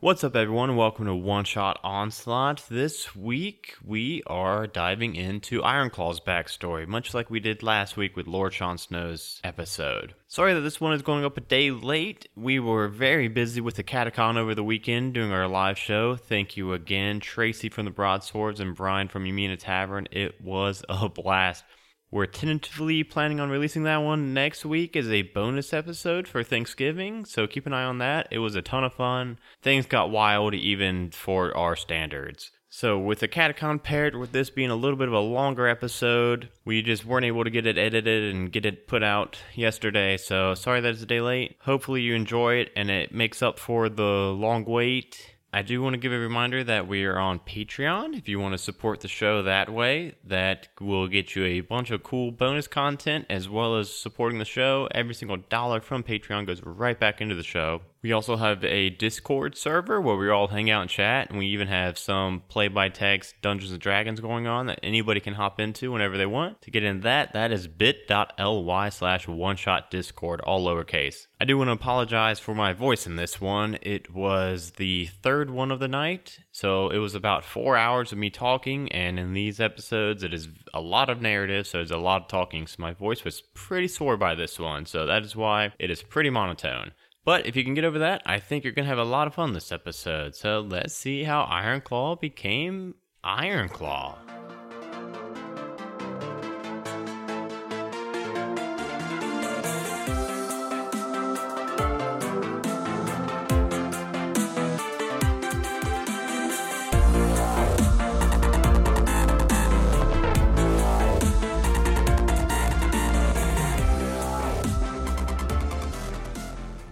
What's up, everyone? Welcome to One Shot Onslaught. This week, we are diving into Ironclaw's backstory, much like we did last week with Lord Sean Snow's episode. Sorry that this one is going up a day late. We were very busy with the Catacon over the weekend doing our live show. Thank you again, Tracy from the Broadswords and Brian from Yumina Tavern. It was a blast. We're tentatively planning on releasing that one next week as a bonus episode for Thanksgiving, so keep an eye on that. It was a ton of fun. Things got wild even for our standards. So, with the Catacomb paired with this being a little bit of a longer episode, we just weren't able to get it edited and get it put out yesterday. So, sorry that it's a day late. Hopefully, you enjoy it and it makes up for the long wait. I do want to give a reminder that we are on Patreon. If you want to support the show that way, that will get you a bunch of cool bonus content as well as supporting the show. Every single dollar from Patreon goes right back into the show. We also have a Discord server where we all hang out and chat, and we even have some play by text Dungeons and Dragons going on that anybody can hop into whenever they want. To get in that, that is bit.ly slash one shot discord, all lowercase. I do want to apologize for my voice in this one. It was the third one of the night, so it was about four hours of me talking, and in these episodes, it is a lot of narrative, so there's a lot of talking, so my voice was pretty sore by this one, so that is why it is pretty monotone. But if you can get over that, I think you're going to have a lot of fun this episode. So let's see how Ironclaw became Ironclaw.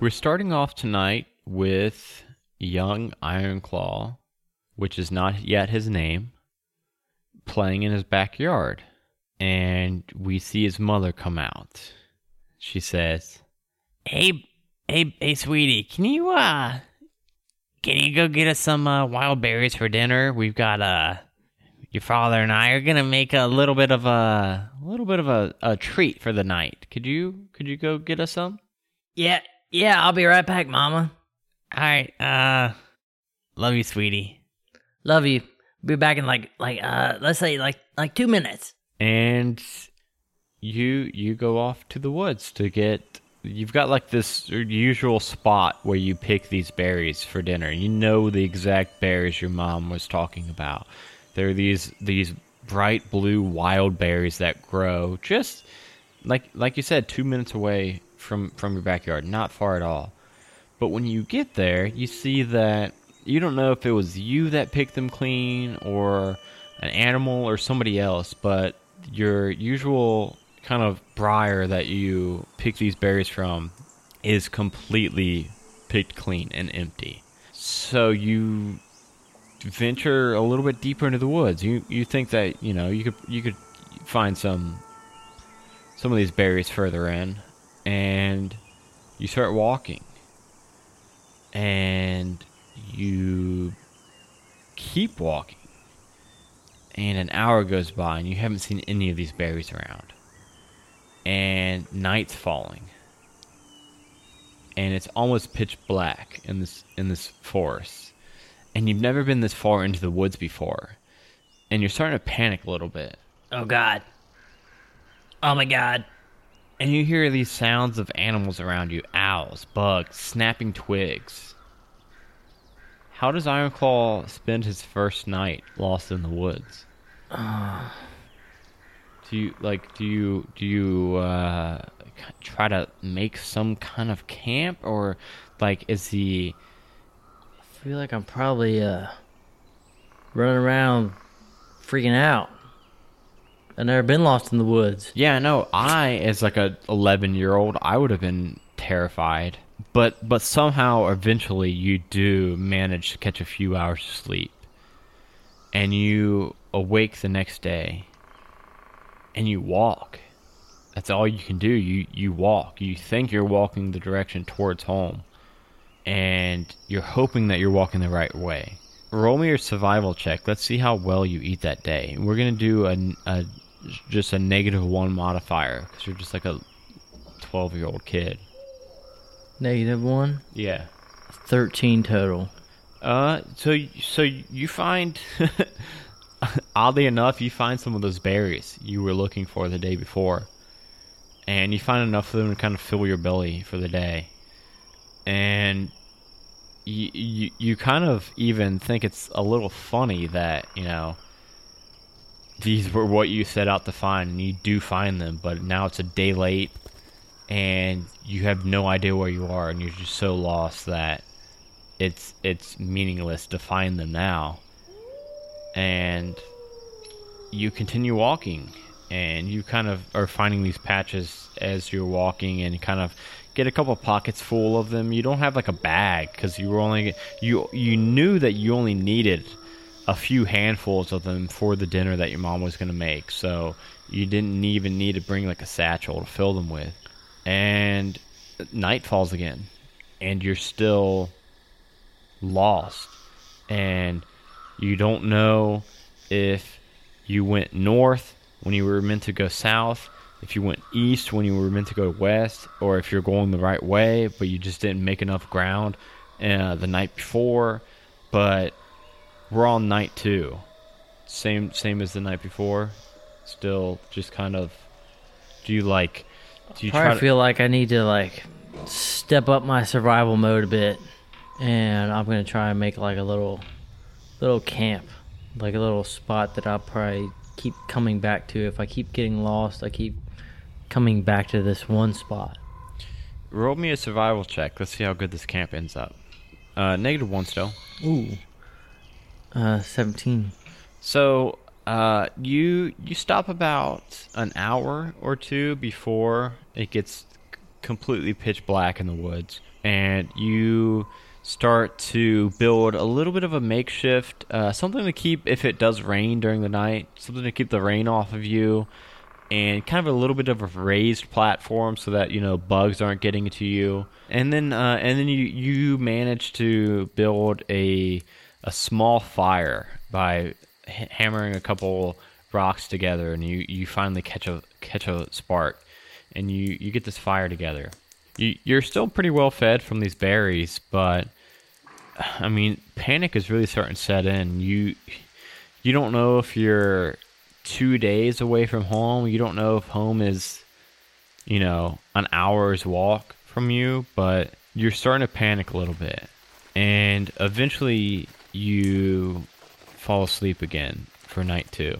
We're starting off tonight with young Ironclaw, which is not yet his name, playing in his backyard. And we see his mother come out. She says, Hey, hey, hey, sweetie, can you uh, can you go get us some uh, wild berries for dinner? We've got uh, your father and I are gonna make a little bit of a, a little bit of a, a treat for the night. Could you could you go get us some? Yeah, yeah, I'll be right back, Mama. All right, uh, love you, sweetie. Love you. Be back in like like uh let's say like like two minutes. and you you go off to the woods to get you've got like this usual spot where you pick these berries for dinner you know the exact berries your mom was talking about there are these these bright blue wild berries that grow just like like you said 2 minutes away from from your backyard not far at all but when you get there you see that you don't know if it was you that picked them clean or an animal or somebody else but your usual kind of briar that you pick these berries from is completely picked clean and empty. So you venture a little bit deeper into the woods. You you think that you know you could you could find some some of these berries further in, and you start walking, and you keep walking and an hour goes by and you haven't seen any of these berries around and night's falling and it's almost pitch black in this in this forest and you've never been this far into the woods before and you're starting to panic a little bit Oh God. Oh my God. And you hear these sounds of animals around you owls bugs snapping twigs. How does ironclaw spend his first night lost in the woods? Do you like do you do you uh try to make some kind of camp? Or like is he I feel like I'm probably uh running around freaking out. I've never been lost in the woods. Yeah, no, I as like a 11 year old, I would have been terrified. But but somehow eventually you do manage to catch a few hours of sleep. And you awake the next day and you walk. That's all you can do. You you walk. You think you're walking the direction towards home. And you're hoping that you're walking the right way. Roll me your survival check. Let's see how well you eat that day. We're gonna do a, a just a negative one modifier because you're just like a twelve year old kid. Negative one. Yeah. Thirteen total. Uh, so so you find, oddly enough, you find some of those berries you were looking for the day before, and you find enough of them to kind of fill your belly for the day, and you you, you kind of even think it's a little funny that you know these were what you set out to find, and you do find them, but now it's a day late, and you have no idea where you are, and you're just so lost that it's it's meaningless to find them now. And you continue walking, and you kind of are finding these patches as you're walking, and kind of get a couple pockets full of them. You don't have like a bag because you were only you you knew that you only needed a few handfuls of them for the dinner that your mom was going to make. So you didn't even need to bring like a satchel to fill them with. And night falls again, and you're still lost. And you don't know if you went north when you were meant to go south, if you went east when you were meant to go west, or if you're going the right way, but you just didn't make enough ground uh, the night before. But we're on night two. Same same as the night before. Still just kind of do you like do you Probably try to, feel like I need to like step up my survival mode a bit, and I'm gonna try and make like a little, little camp, like a little spot that I'll probably keep coming back to. If I keep getting lost, I keep coming back to this one spot. roll me a survival check. Let's see how good this camp ends up. Uh, negative one still. Ooh. Uh, 17. So uh, you you stop about an hour or two before it gets completely pitch black in the woods, and you start to build a little bit of a makeshift uh, something to keep if it does rain during the night, something to keep the rain off of you, and kind of a little bit of a raised platform so that you know bugs aren't getting to you. And then uh, and then you you manage to build a a small fire by hammering a couple rocks together, and you, you finally catch a catch a spark, and you, you get this fire together. You you're still pretty well fed from these berries, but I mean, panic is really starting to set in. You you don't know if you're two days away from home. You don't know if home is, you know, an hour's walk from you, but you're starting to panic a little bit. And eventually you fall asleep again for night two.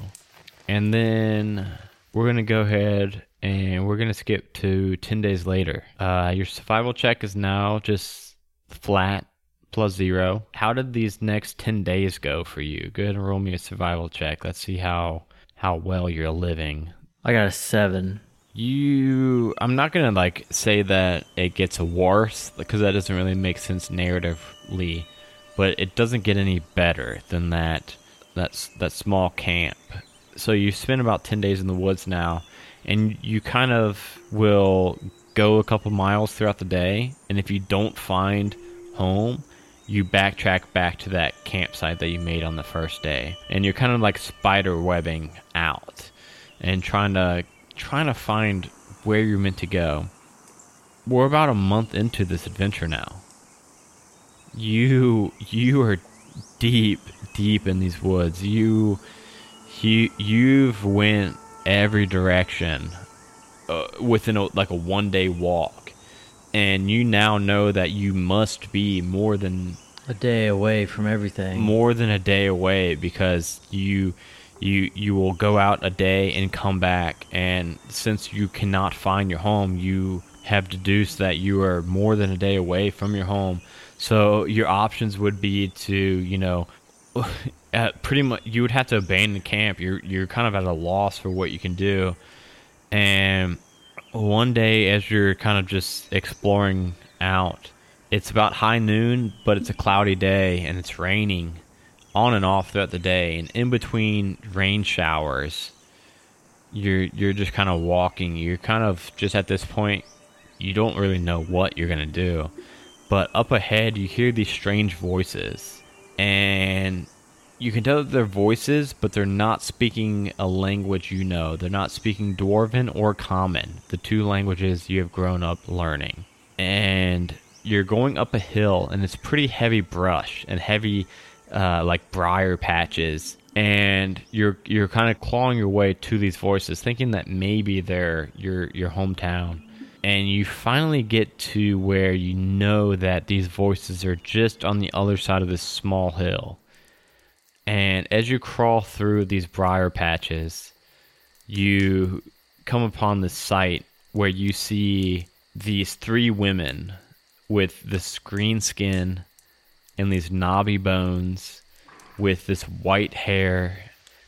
And then we're going to go ahead and we're going to skip to 10 days later. Uh, your survival check is now just flat plus zero. How did these next 10 days go for you? Go ahead and roll me a survival check. Let's see how, how well you're living. I got a 7. You, I'm not gonna like say that it gets worse because that doesn't really make sense narratively, but it doesn't get any better than that. That's that small camp. So you spend about ten days in the woods now, and you kind of will go a couple miles throughout the day, and if you don't find home, you backtrack back to that campsite that you made on the first day, and you're kind of like spider webbing out and trying to trying to find where you're meant to go. We're about a month into this adventure now. You you are deep deep in these woods. You you you've went every direction uh, within a, like a one day walk, and you now know that you must be more than A day away from everything. more than a day away because you you you will go out a day and come back and since you cannot find your home you have deduced that you are more than a day away from your home so your options would be to you know pretty much you would have to abandon camp. You're you're kind of at a loss for what you can do. And one day as you're kind of just exploring out it's about high noon but it's a cloudy day and it's raining on and off throughout the day. And in between rain showers you're you're just kind of walking. You're kind of just at this point you don't really know what you're to do but up ahead you hear these strange voices. And you can tell that they're voices but they're not speaking a language you know. They're not speaking dwarven or common the two languages you have grown up learning. And you're going up a hill and it's pretty heavy brush and heavy uh, like briar patches. And you're you're kind of clawing your way to these voices thinking that maybe they're your your hometown and you finally get to where you know that these voices are just on the other side of this small hill and as you crawl through these briar patches you come upon this site where you see these three women with this green skin and these knobby bones with this white hair.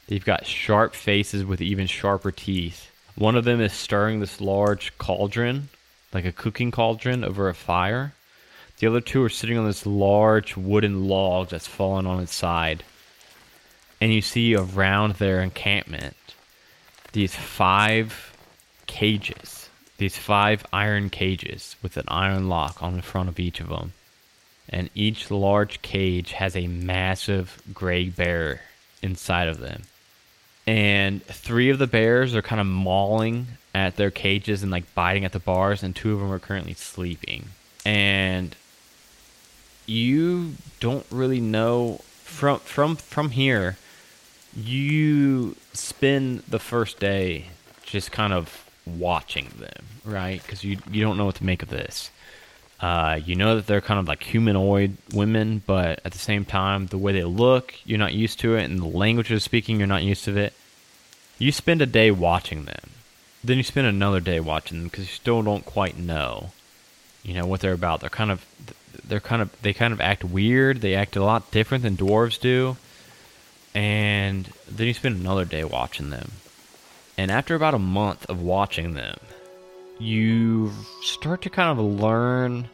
They've got sharp faces with even sharper teeth. One of them is stirring this large cauldron, like a cooking cauldron, over a fire. The other two are sitting on this large wooden log that's fallen on its side. And you see around their encampment these five cages, these five iron cages with an iron lock on the front of each of them. And each large cage has a massive gray bear inside of them. And three of the bears are kind of mauling at their cages and like biting at the bars, and two of them are currently sleeping. And you don't really know from from from here you spend the first day just kind of watching them, right? Because you you don't know what to make of this. Uh, you know that they're kind of like humanoid women, but at the same time, the way they look, you're not used to it, and the language they're speaking, you're not used to it. You spend a day watching them, then you spend another day watching them because you still don't quite know, you know, what they're about. They're kind of, they're kind of, they kind of act weird. They act a lot different than dwarves do and then you spend another day watching them. And after about a month of watching them, you start to kind of learn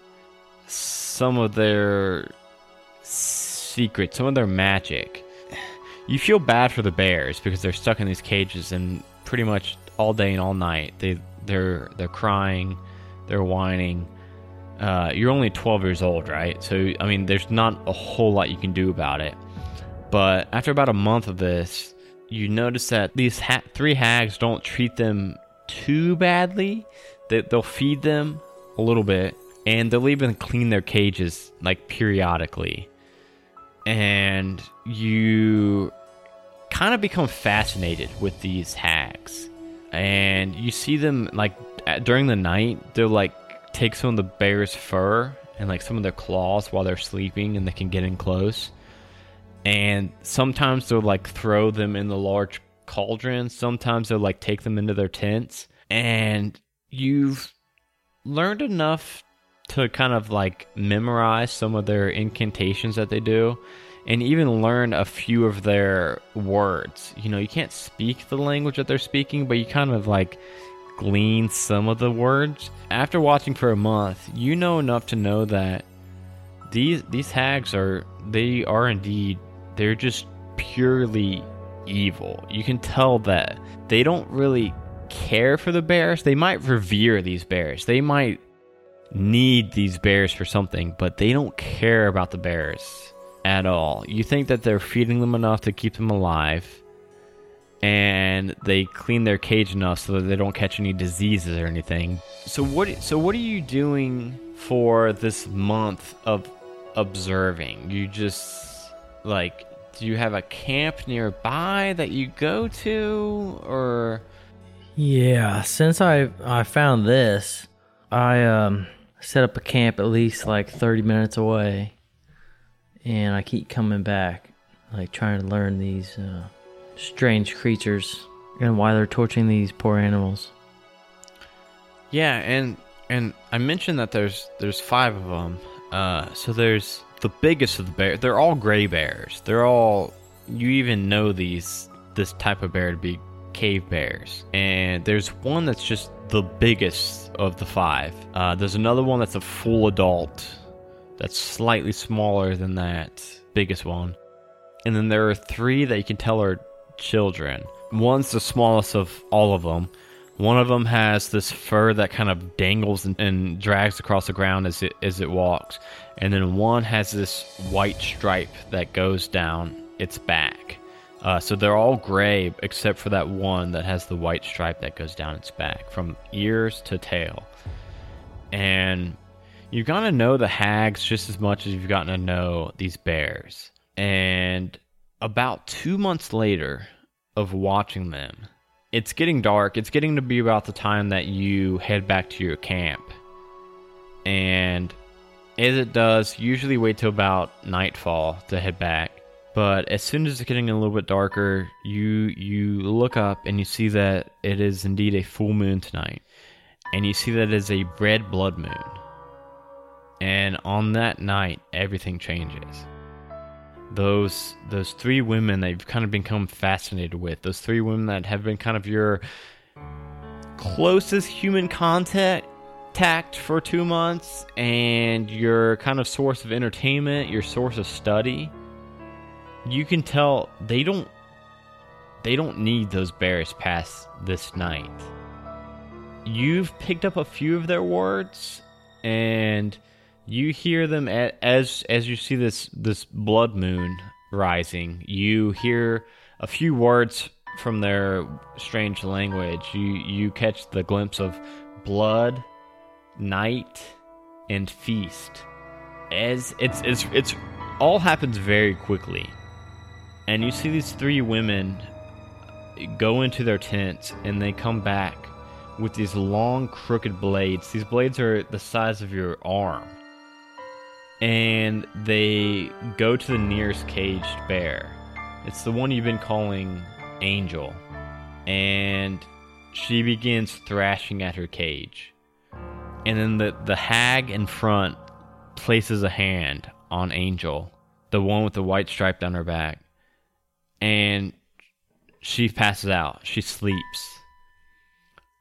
some of their secrets, some of their magic. You feel bad for the bears because they're stuck in these cages and pretty much all day and all night they they're they're crying, they're whining. Uh, you're only 12 years old, right? So I mean, there's not a whole lot you can do about it. But after about a month of this, you notice that these ha- three hags don't treat them too badly. They, they'll feed them a little bit, and they'll even clean their cages like periodically. And you kind of become fascinated with these hags. And you see them like during the night, they'll like take some of the bear's fur and like some of their claws while they're sleeping and they can get in close and sometimes they'll like throw them in the large cauldron. Sometimes they'll like take them into their tents, and you've learned enough to kind of like memorize some of their incantations that they do and even learn a few of their words. You know, you can't speak the language that they're speaking, but you kind of like glean some of the words. After watching for a month, you know enough to know that these these hags are they are indeed they're just purely evil. You can tell that they don't really care for the bears. They might revere these bears. They might need these bears for something, but they don't care about the bears at all. You think that they're feeding them enough to keep them alive and they clean their cage enough so that they don't catch any diseases or anything. So what so what are you doing for this month of observing? You just like do you have a camp nearby that you go to or yeah since i i found this i um set up a camp at least like 30 minutes away and i keep coming back like trying to learn these uh, strange creatures and why they're torturing these poor animals yeah and and i mentioned that there's there's five of them uh so there's the biggest of the bears. They're all gray bears. They're all you even know these this type of bear to be cave bears. And there's one that's just the biggest of the five. Uh, there's another one that's a full adult that's slightly smaller than that biggest one. And then there are three that you can tell are children. One's the smallest of all of them. One of them has this fur that kind of dangles and, and, drags across the ground as it as it walks, and then one has this white stripe that goes down its back. Uh, so they're all gray except for that one that has the white stripe that goes down its back from ears to tail. And you've got to know the hags just as much as you've gotten to know these bears. And about two months later of watching them, it's getting dark. It's getting to be about the time that you head back to your camp. And as it does, usually wait till about nightfall to head back. But as soon as it's getting a little bit darker, you you look up and you see that it is indeed a full moon tonight. And you see that it is a red blood moon. And on that night, everything changes. Those those three women that you've kind of become fascinated with, those three women that have been kind of your closest human contact tact for two months and your kind of source of entertainment, your source of study, you can tell they don't they don't need those bears past this night. You've picked up a few of their words and you hear them as as you see this this blood moon rising. You hear a few words from their strange language. You you catch the glimpse of blood night and feast as it's it's it's all happens very quickly and you see these three women go into their tents and they come back with these long crooked blades. These blades are the size of your arm. And they go to the nearest caged bear. It's the one you've been calling angel. And she begins thrashing at her cage. And then the, the hag in front places a hand on Angel, the one with the white stripe down her back. And she passes out. She sleeps.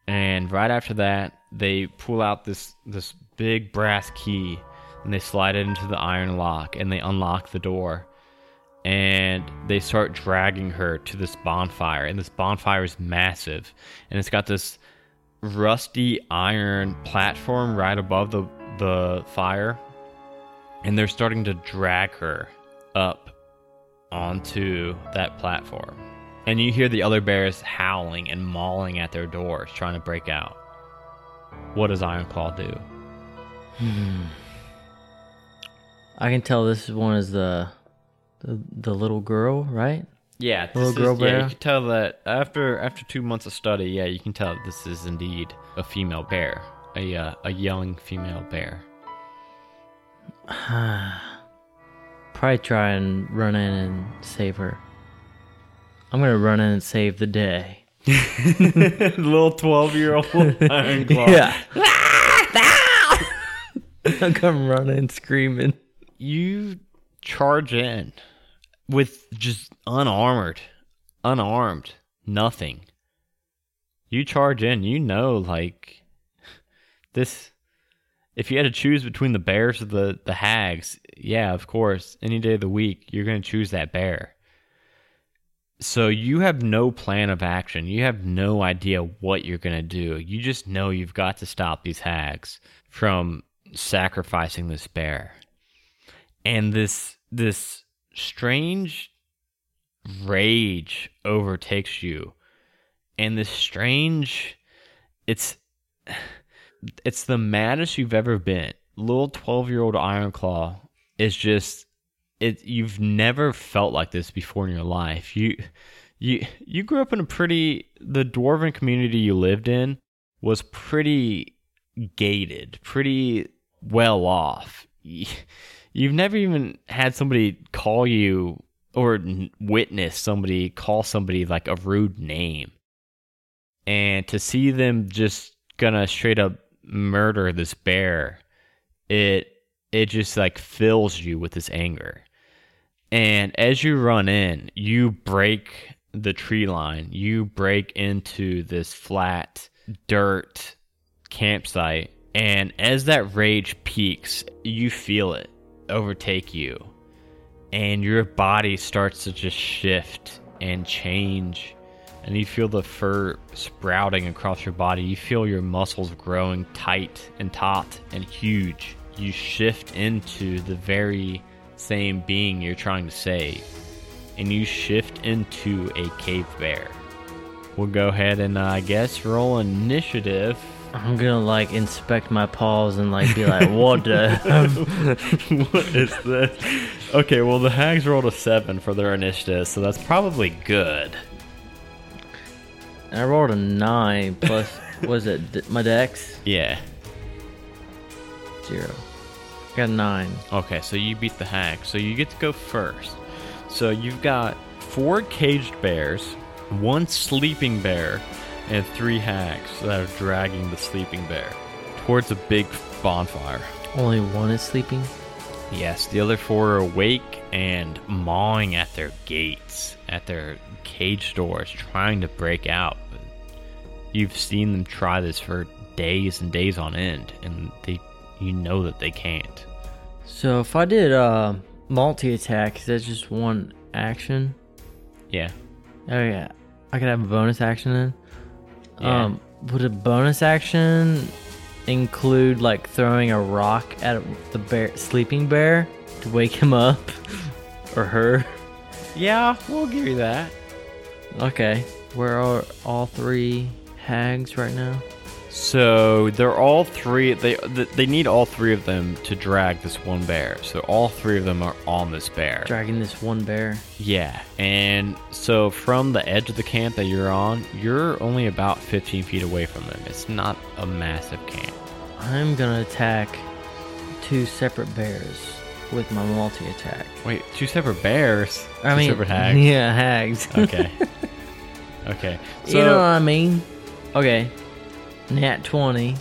And right after that, they pull out this this big brass key and they slide it into the iron lock and they unlock the door. And they start dragging her to this bonfire. And this bonfire is massive. And it's got this rusty iron platform right above the the fire and they're starting to drag her up onto that platform and you hear the other bears howling and mauling at their doors trying to break out what does ironclaw do hmm. i can tell this one is the the, the little girl right yeah, this little girl bear. Yeah, you can tell that after after two months of study. Yeah, you can tell this is indeed a female bear, a uh, a young female bear. Probably try and run in and save her. I'm gonna run in and save the day. little twelve year old iron claw. Yeah. Ah! I come running screaming. You charge in with just unarmored, unarmed, nothing. You charge in, you know, like this. If you had to choose between the bears or the the hags, yeah, of course, any day of the week, you're going to choose that bear. So you have no plan of action. You have no idea what you're going to do. You just know you've got to stop these hags from sacrificing this bear. And this this strange rage overtakes you and this strange it's it's the maddest you've ever been little 12 year old ironclaw is just it you've never felt like this before in your life you you you grew up in a pretty the dwarven community you lived in was pretty gated pretty well off You've never even had somebody call you or witness somebody call somebody like a rude name. And to see them just gonna straight up murder this bear, it it just like fills you with this anger. And as you run in, you break the tree line. You break into this flat dirt campsite. And as that rage peaks, you feel it overtake you and your body starts to just shift and change and you feel the fur sprouting across your body you feel your muscles growing tight and taut and huge you shift into the very same being you're trying to save and you shift into a cave bear we'll go ahead and uh, i guess roll initiative I'm gonna like inspect my paws and like be like, what the? what is this? Okay, well the hags rolled a seven for their initiative, so that's probably good. I rolled a nine plus, was it my dex? Yeah. Zero. Got a nine. Okay, so you beat the hag, so you get to go first. So you've got four caged bears, one sleeping bear, and three hags that are dragging the sleeping bear towards a big bonfire. Only one is sleeping. Yes, the other four are awake and mawing at their gates, at their cage doors, trying to break out. You've seen them try this for days and days on end, and they, you know that they can't. So if I did uh multi attack, is that just one action? Yeah. Oh yeah, I could have a bonus action then. Yeah. Um, would a bonus action include like throwing a rock at the bear, sleeping bear, to wake him up, or her? Yeah, we'll give you that. Okay, where are all three hags right now? So they're all three. They they need all three of them to drag this one bear. So all three of them are on this bear. Dragging this one bear. Yeah, and so from the edge of the camp that you're on, you're only about 15 feet away from them. It's not a massive camp. I'm gonna attack two separate bears with my multi attack. Wait, two separate bears. I two mean, separate hags. Yeah, hags. Okay. okay. So you know what I mean? Okay. Nat 20.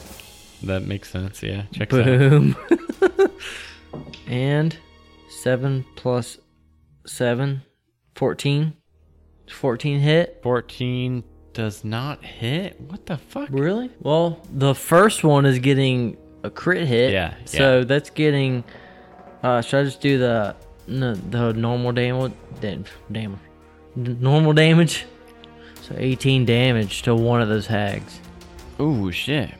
that makes sense. Yeah. Check out. Boom. and 7 plus 7. 14. 14 hit. 14 does not hit. What the fuck? Really? Well, the first one is getting a crit hit. Yeah, So yeah. that's getting. Uh, should I just do the no, the normal damage? Damage. Damage. Normal damage. So 18 damage to one of those hags. Ooh, shit.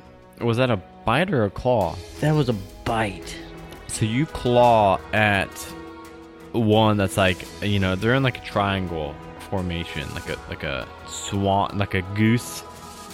Was that a bite or a claw? That was a bite. So you claw at one that's like you know they're in like a triangle formation, like a like a swan, like a goose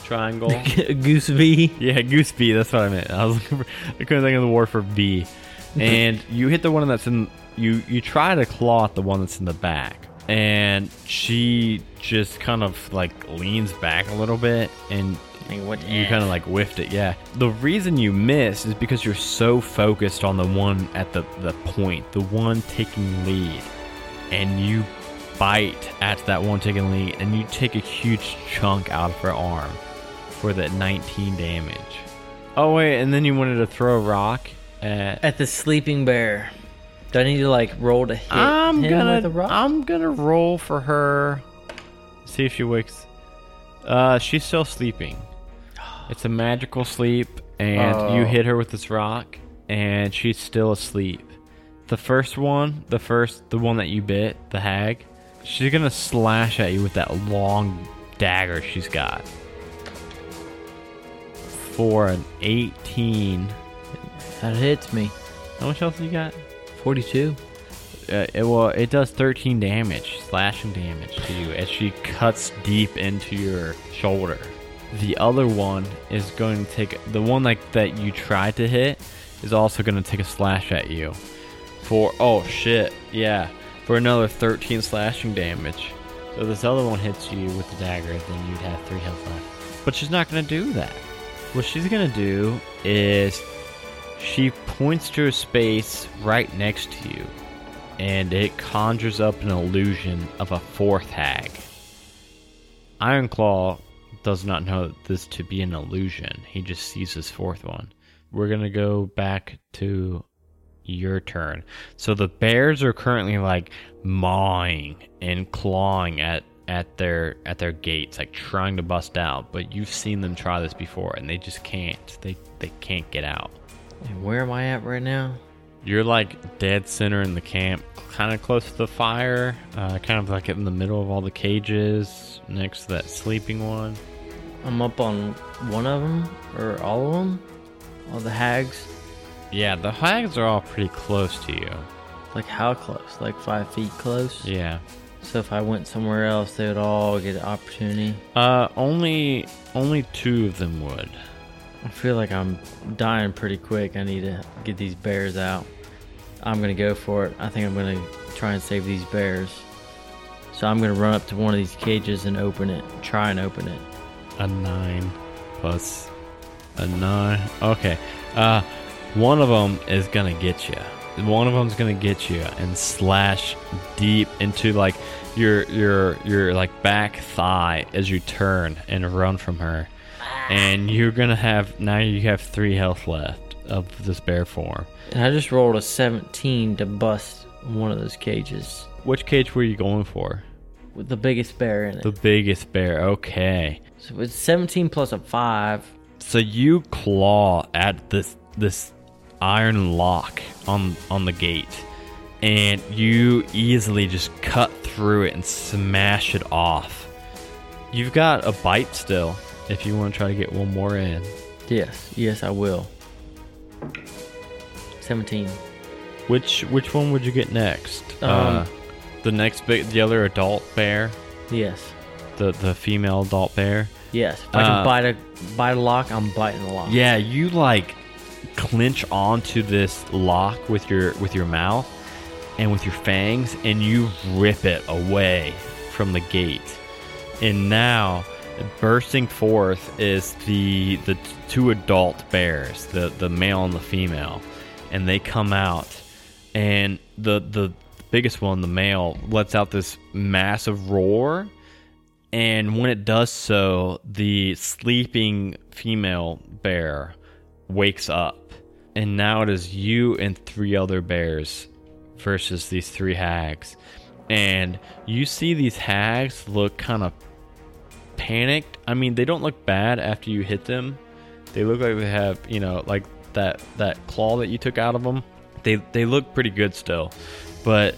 triangle. Goose V. yeah, goose bee. That's what I meant. I was looking for. I couldn't think of the word for bee. And you hit the one that's in. You you try to claw at the one that's in the back, and she just kind of like leans back a little bit, and Like, what you kind of like whiffed it, yeah. The reason you missed is because you're so focused on the one at the, the point, the one taking lead, and you bite at that one taking lead, and you take a huge chunk out of her arm for that 19 damage. Oh, wait, and then you wanted to throw a rock at. At the sleeping bear. Do I need to like roll to hit I'm him gonna with a rock? I'm gonna roll for her. See if she wakes. Uh, she's still sleeping. It's a magical sleep, and you Oh. hit her with this rock, and she's still asleep. The first one, the first, the one that you bit, the hag, she's gonna slash at you with that long dagger she's got. For an 18. that hits me. How much else you got? 42. uh, it well it does 13 damage slashing damage to you as she cuts deep into your shoulder the other one is going to take the one like that you try to hit is also going to take a slash at you. For oh shit yeah. For another 13 slashing damage. So this other one hits you with the dagger then you'd have three health left. But she's not going to do that. What she's going to do is she points to a space right next to you and it conjures up an illusion of a fourth hag. Ironclaw does not know this to be an illusion. He just sees this fourth one. We're going to go back to your turn. So the bears are currently like mawing and clawing at at their at their gates like trying to bust out, but you've seen them try this before and they just can't. They they can't get out. And where am I at right now? You're like dead center in the camp, kind of close to the fire, uh, kind of like in the middle of all the cages, next to that sleeping one. I'm up on one of them or all of them. All the hags. Yeah, the hags are all pretty close to you. Like how close? Like five feet close. Yeah. So if I went somewhere else, they would all get an opportunity. Uh, only only two of them would. I feel like I'm dying pretty quick. I need to get these bears out. I'm gonna go for it. I think I'm gonna try and save these bears. So I'm gonna run up to one of these cages and open it. Try and open it. A nine plus a nine. Okay. Uh, one of them is gonna get you. One of them's gonna get you and slash deep into like your your your like back thigh as you turn and run from her. And you're gonna have now you have three health left of this bear form. And I just rolled a 17 to bust one of those cages Which cage were you going for? with the biggest bear in it. The biggest bear. Okay. so it's 17 plus a 5. So you claw at this this iron lock on on the gate, and you easily just cut through it and smash it off. You've got a bite still, if you want to try to get one more in. Yes, yes, I will. 17. Which which one would you get next? Um, uh, the next big, the other adult bear, Yes. the the female adult bear. Yes. If I Uh, can bite a bite a lock, I'm biting the lock. Yeah, you like clinch onto this lock with your with your mouth and with your fangs and you rip it away from the gate. And now bursting forth is the the two adult bears, the the male and the female. And they come out and the the biggest one, the male, lets out this massive roar and when it does so, the sleeping female bear wakes up. And now it is you and three other bears versus these three hags. And you see these hags look kind of panicked. I mean, they don't look bad after you hit them. They look like they have, you know, like that that claw that you took out of them. They they look pretty good still. But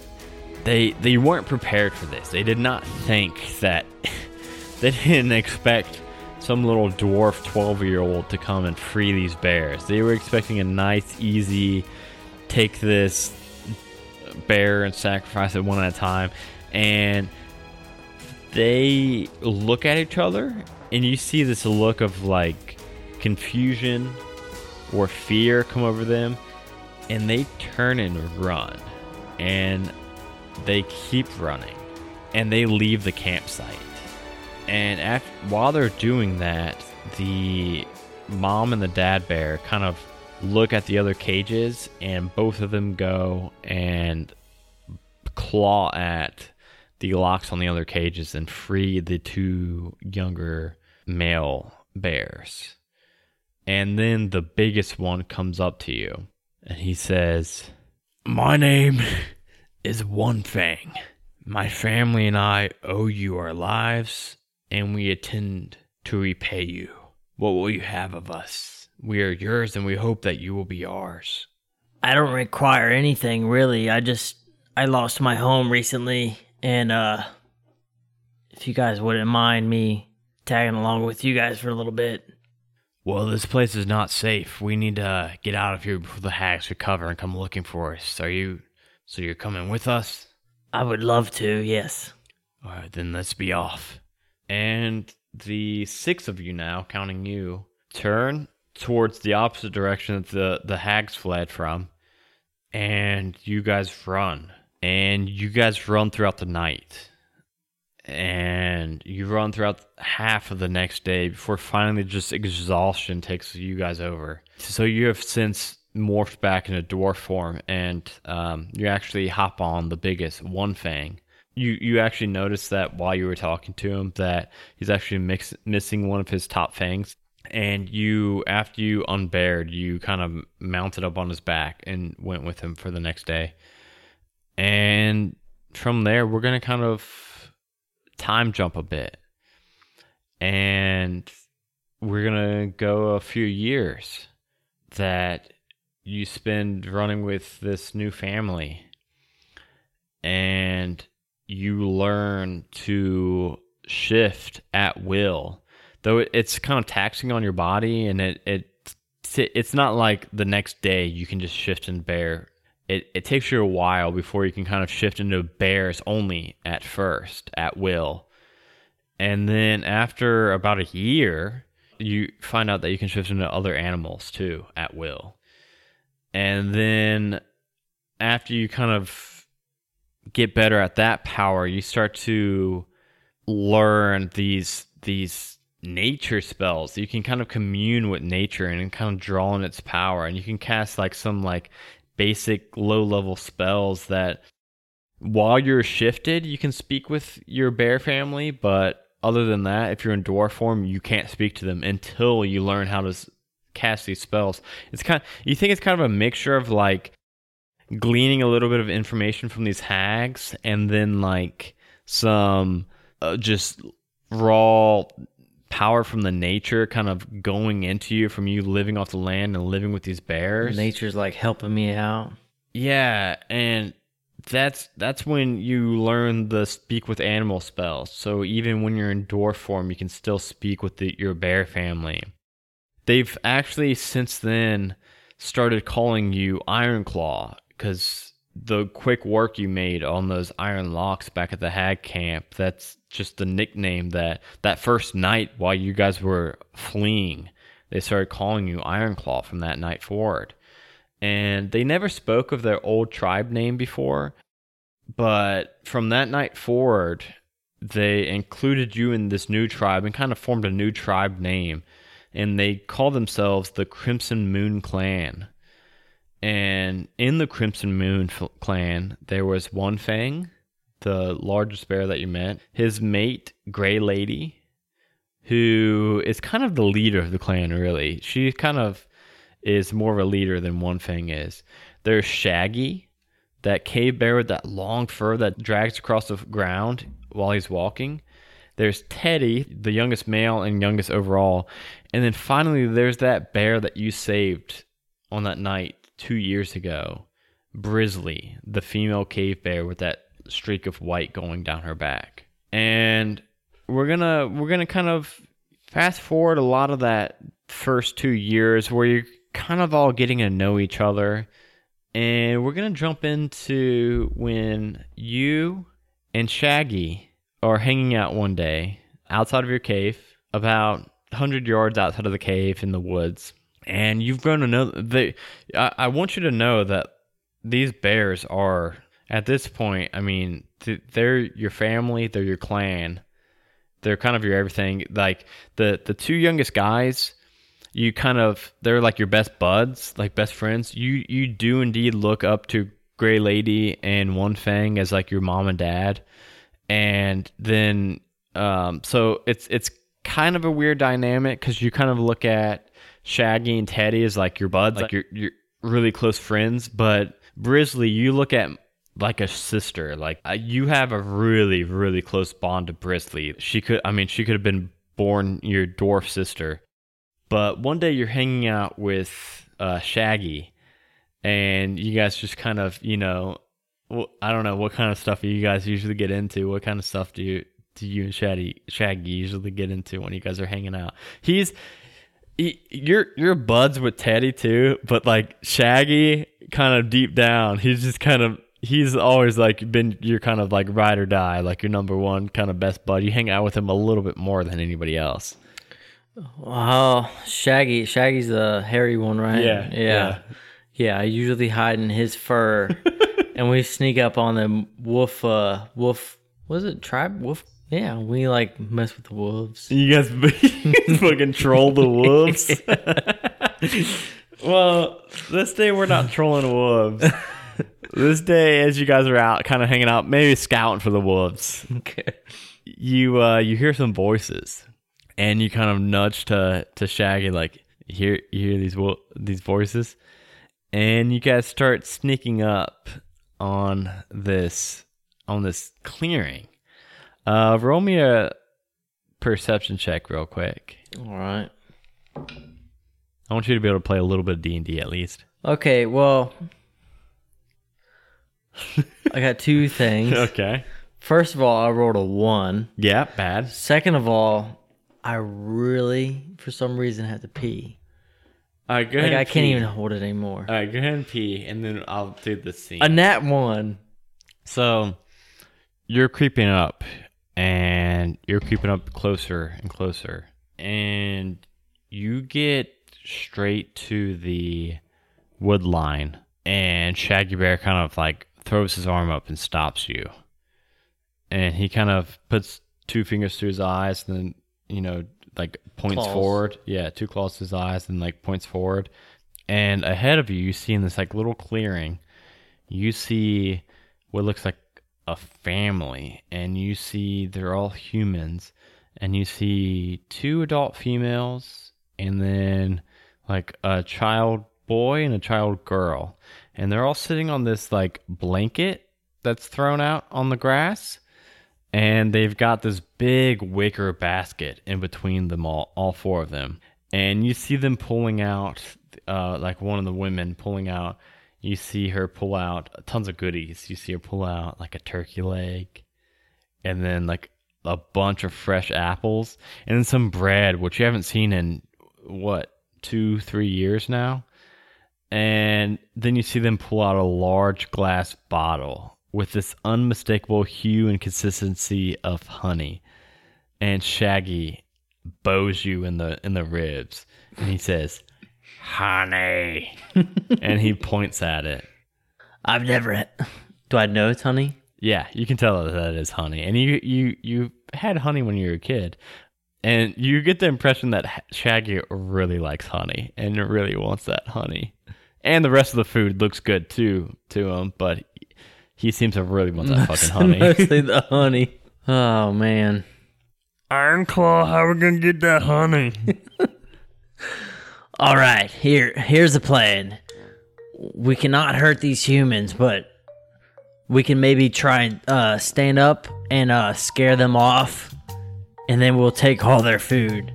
they they weren't prepared for this. They did not think that they didn't expect some little dwarf 12 year old to come and free these bears. They were expecting a nice, easy take this bear and sacrifice it one at a time. And they look at each other, and you see this look of like confusion or fear come over them, and they turn and run. And they keep running, and they leave the campsite. And after, while they're doing that, the mom and the dad bear kind of look at the other cages, and both of them go and claw at the locks on the other cages and free the two younger male bears. And then the biggest one comes up to you and he says, My name is One Fang. My family and I owe you our lives, and we intend to repay you. What will you have of us? We are yours, and we hope that you will be ours. I don't require anything really. I just I lost my home recently and uh if you guys wouldn't mind me tagging along with you guys for a little bit. Well, this place is not safe. We need to get out of here before the hags recover and come looking for us. Are you? So you're coming with us? I would love to, yes. All right, then let's be off. And the six of you now, counting you, turn towards the opposite direction that the the hags fled from, and you guys run. And you guys run throughout the night. And you run throughout half of the next day before finally just exhaustion takes you guys over. So you have since morphed back into dwarf form, and um, you actually hop on the biggest one fang you you actually noticed that while you were talking to him that he's actually mix, missing one of his top fangs and you after you unbared you kind of mounted up on his back and went with him for the next day and from there we're going to kind of time jump a bit. And we're going to go a few years that you spend running with this new family. And you learn to shift at will. Though it's kind of taxing on your body and it it it's not like the next day you can just shift and bear it, it takes you a while before you can kind of shift into bears only at first at will and then after about a year you find out that you can shift into other animals too at will. And then after you kind of get better at that power, you start to learn these these nature spells. You can kind of commune with nature and kind of draw on its power and you can cast like some like basic low level spells that while you're shifted, you can speak with your bear family, but other than that, if you're in dwarf form, you can't speak to them until you learn how to cast these spells. It's kind of, you think it's kind of a mixture of like gleaning a little bit of information from these hags and then like some uh, just raw power from the nature kind of going into you from you living off the land and living with these bears. Nature's like helping me out. Yeah, and that's that's when you learn the speak with animal spells. So even when you're in dwarf form, you can still speak with the, your bear family. They've actually since then started calling you Ironclaw because the quick work you made on those iron locks back at the hag camp. That's just the nickname that that first night while you guys were fleeing, they started calling you Ironclaw from that night forward and they never spoke of their old tribe name before. But from that night forward, they included you in this new tribe and kind of formed a new tribe name. And they call themselves the Crimson Moon Clan. And in the Crimson Moon Clan, there was One Fang, the largest bear that you met, his mate, Gray Lady, who is kind of the leader of the clan, really. She kind of is more of a leader than One Fang is. There's Shaggy, that cave bear with that long fur that drags across the ground while he's walking. There's Teddy, the youngest male and youngest overall. And then finally, there's that bear that you saved on that night two years ago. Brizzly, the female cave bear with that streak of white going down her back. And we're gonna we're gonna kind of fast forward a lot of that first two years where you're kind of all getting to know each other. And we're to jump into when you and Shaggy are hanging out one day outside of your cave, about 100 yards outside of the cave in the woods. And you've grown to know they I, I want you to know that these bears are at this point, I mean, th- they're your family, they're your clan. They're kind of your everything. Like the the two youngest guys, you kind of they're like your best buds, like best friends. You you do indeed look up to Gray Lady and One Fang as like your mom and dad, and then um so it's it's kind of a weird dynamic because you kind of look at Shaggy and Teddy is like your buds, like your your really close friends, but Brizzly you look at like a sister. Like uh, you have a really really close bond to Brizzly. She could I mean she could have been born your dwarf sister. But one day you're hanging out with uh, Shaggy, and you guys just kind of, you know, well, I don't know what kind of stuff you guys usually get into. What kind of stuff do you do you and Shaggy Shaggy usually get into when you guys are hanging out? He's he, you're you're buds with Teddy too, but like Shaggy, kind of deep down, he's just kind of he's always like been your kind of like ride or die, like your number one kind of best bud. You hang out with him a little bit more than anybody else. Oh, Shaggy. Shaggy's the hairy one, right? Yeah, Yeah. yeah. Yeah, I usually hide in his fur. and we sneak up on the wolf uh wolf was it tribe? Wolf yeah, we like mess with the wolves. You guys fucking troll the wolves. well, this day we're not trolling wolves. this day, as you guys are out, kind of hanging out, maybe scouting for the wolves, Okay. you uh, you hear some voices, and you kind of nudge to to Shaggy, like you hear you hear these wo- these voices, and you guys start sneaking up on this on this clearing. Uh, roll me a perception check real quick. All right. I want you to be able to play a little bit of D and D at least. Okay, well I got two things. Okay. First of all, I rolled a one. Yeah. Bad. Second of all, I really, for some reason, had to pee. All right. Go Like. I can't pee. even hold it anymore. All right. Go ahead and pee, and then I'll do the scene. A nat one. so you're creeping up, and you're creeping up closer and closer, and you get straight to the wood line, and Shaggy Bear kind of like throws his arm up and stops you. And he kind of puts two fingers to his eyes and then, you know, like points Claws. forward. Yeah, two claws to his eyes and like points forward. And ahead of you, you see in this like little clearing, you see what looks like a family. And you see they're all humans. And you see two adult females and then like a child boy and a child girl. And they're all sitting on this like blanket that's thrown out on the grass. And they've got this big wicker basket in between them all, all four of them. And you see them pulling out, uh, like one of the women pulling out, you see her pull out tons of goodies. You see her pull out like a turkey leg and then like a bunch of fresh apples and then some bread, which you haven't seen in what, two, three years now? and then you see them pull out a large glass bottle with this unmistakable hue and consistency of honey. And Shaggy bows you in the in the ribs, and he says, "Honey," and he points at it. I've never. Had... Do I know it's honey? Yeah, you can tell that that is honey, and you you you had honey when you were a kid, and you get the impression that Shaggy really likes honey and really wants that honey, and the rest of the food looks good too to him, but he seems to really want that fucking honey. Mostly the honey. Oh man. Iron Claw, how are we gonna get that honey? All right, here here's the plan. We cannot hurt these humans, but we can maybe try and uh, stand up and uh, scare them off, and then we'll take all their food.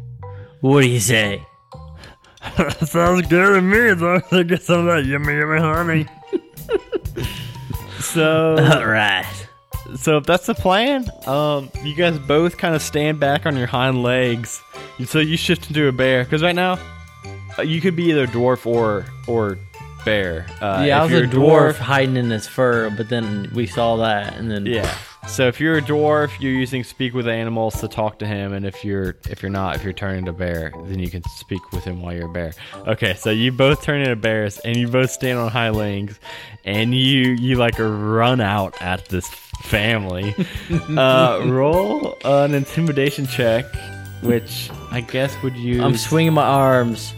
What do you say? Sounds good to me as long as I get some of that yummy, yummy honey. so All right. so if that's the plan, um, you guys both kind of stand back on your hind legs. So you shift into a bear because right now you could be either dwarf or or bear. Uh, yeah, I was a you're dwarf hiding in his fur, but then we saw that, and then Yeah. So if you're a dwarf, you're using speak with animals to talk to him, and if you're if you're not, if you're turning into bear, then you can speak with him while you're a bear. Okay, so you both turn into bears, and you both stand on high legs, and you you like run out at this family. uh, roll an intimidation check, which I guess would use. I'm swinging my arms.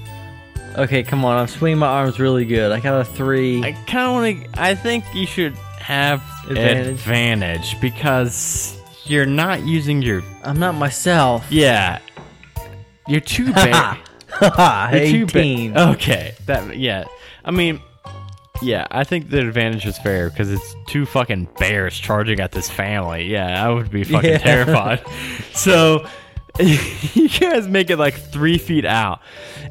Okay, come on, I'm swinging my arms really good. I got a three. I kind of want to. I think you should have Advantage? advantage because you're not using your I'm not myself. Yeah. You're too bad. You're too ba- 18. okay. That yeah. I mean, yeah, I think the advantage is fair because it's two fucking bears charging at this family. Yeah, I would be fucking Yeah. terrified. So you guys make it like three feet out,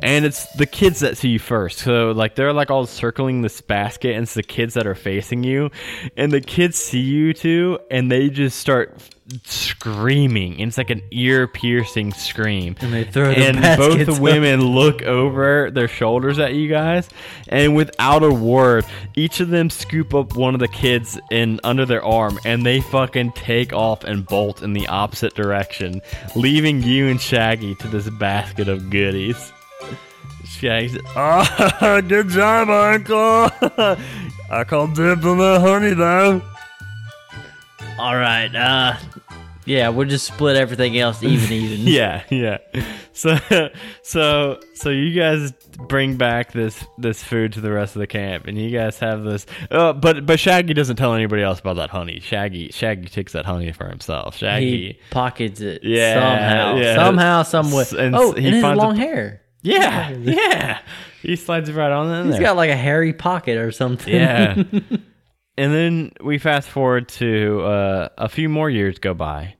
and it's the kids that see you first. So like they're like all circling this basket, and it's the kids that are facing you, and the kids see you too, and they just start screaming. And it's like an ear piercing scream. And they throw the and both the up. women look over their shoulders at you guys, and without a word, each of them scoop up one of the kids in under their arm, and they fucking take off and bolt in the opposite direction, leaving you and Shaggy to this basket of goodies. Shaggy Ah, good job, Uncle. I call dibs on that honey, though. All right. Uh, yeah, we'll just split everything else even, even. yeah, yeah. So, so, so you guys bring back this this food to the rest of the camp, and you guys have this. Uh, but but Shaggy doesn't tell anybody else about that honey. Shaggy Shaggy takes that honey for himself. Shaggy. He pockets it Yeah, somehow, yeah. somehow, some way. And oh, he and his a- long hair. yeah, yeah. He slides it right on in He's there. got like a hairy pocket or something. Yeah. And then we fast forward to uh, a few more years go by.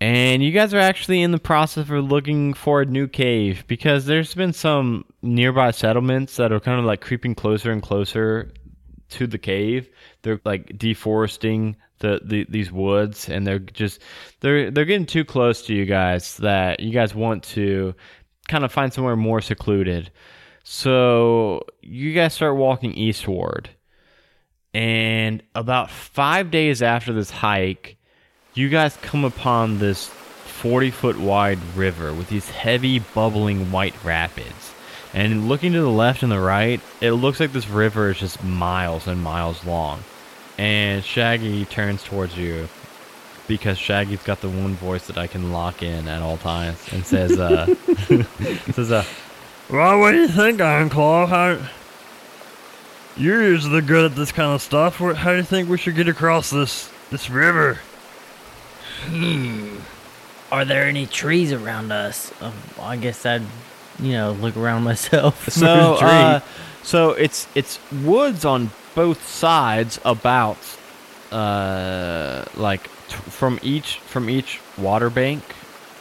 And you guys are actually in the process of looking for a new cave because there's been some nearby settlements that are kind of like creeping closer and closer to the cave. They're like deforesting the, the these woods and they're just they're they're getting too close to you guys that you guys want to kind of find somewhere more secluded. So you guys start walking eastward. And about five days after this hike, you guys come upon this 40 foot wide river with these heavy, bubbling white rapids. And looking to the left and the right, it looks like this river is just miles and miles long. And Shaggy turns towards you because Shaggy's got the one voice that I can lock in at all times and says, uh, says, uh, Well, what do you think, Claw? How, you're usually good at this kind of stuff. How do you think we should get across this this river? Hmm. Are there any trees around us? Um, I guess I'd, you know, look around myself. for so uh, so it's it's woods on both sides about uh like t- from each from each water bank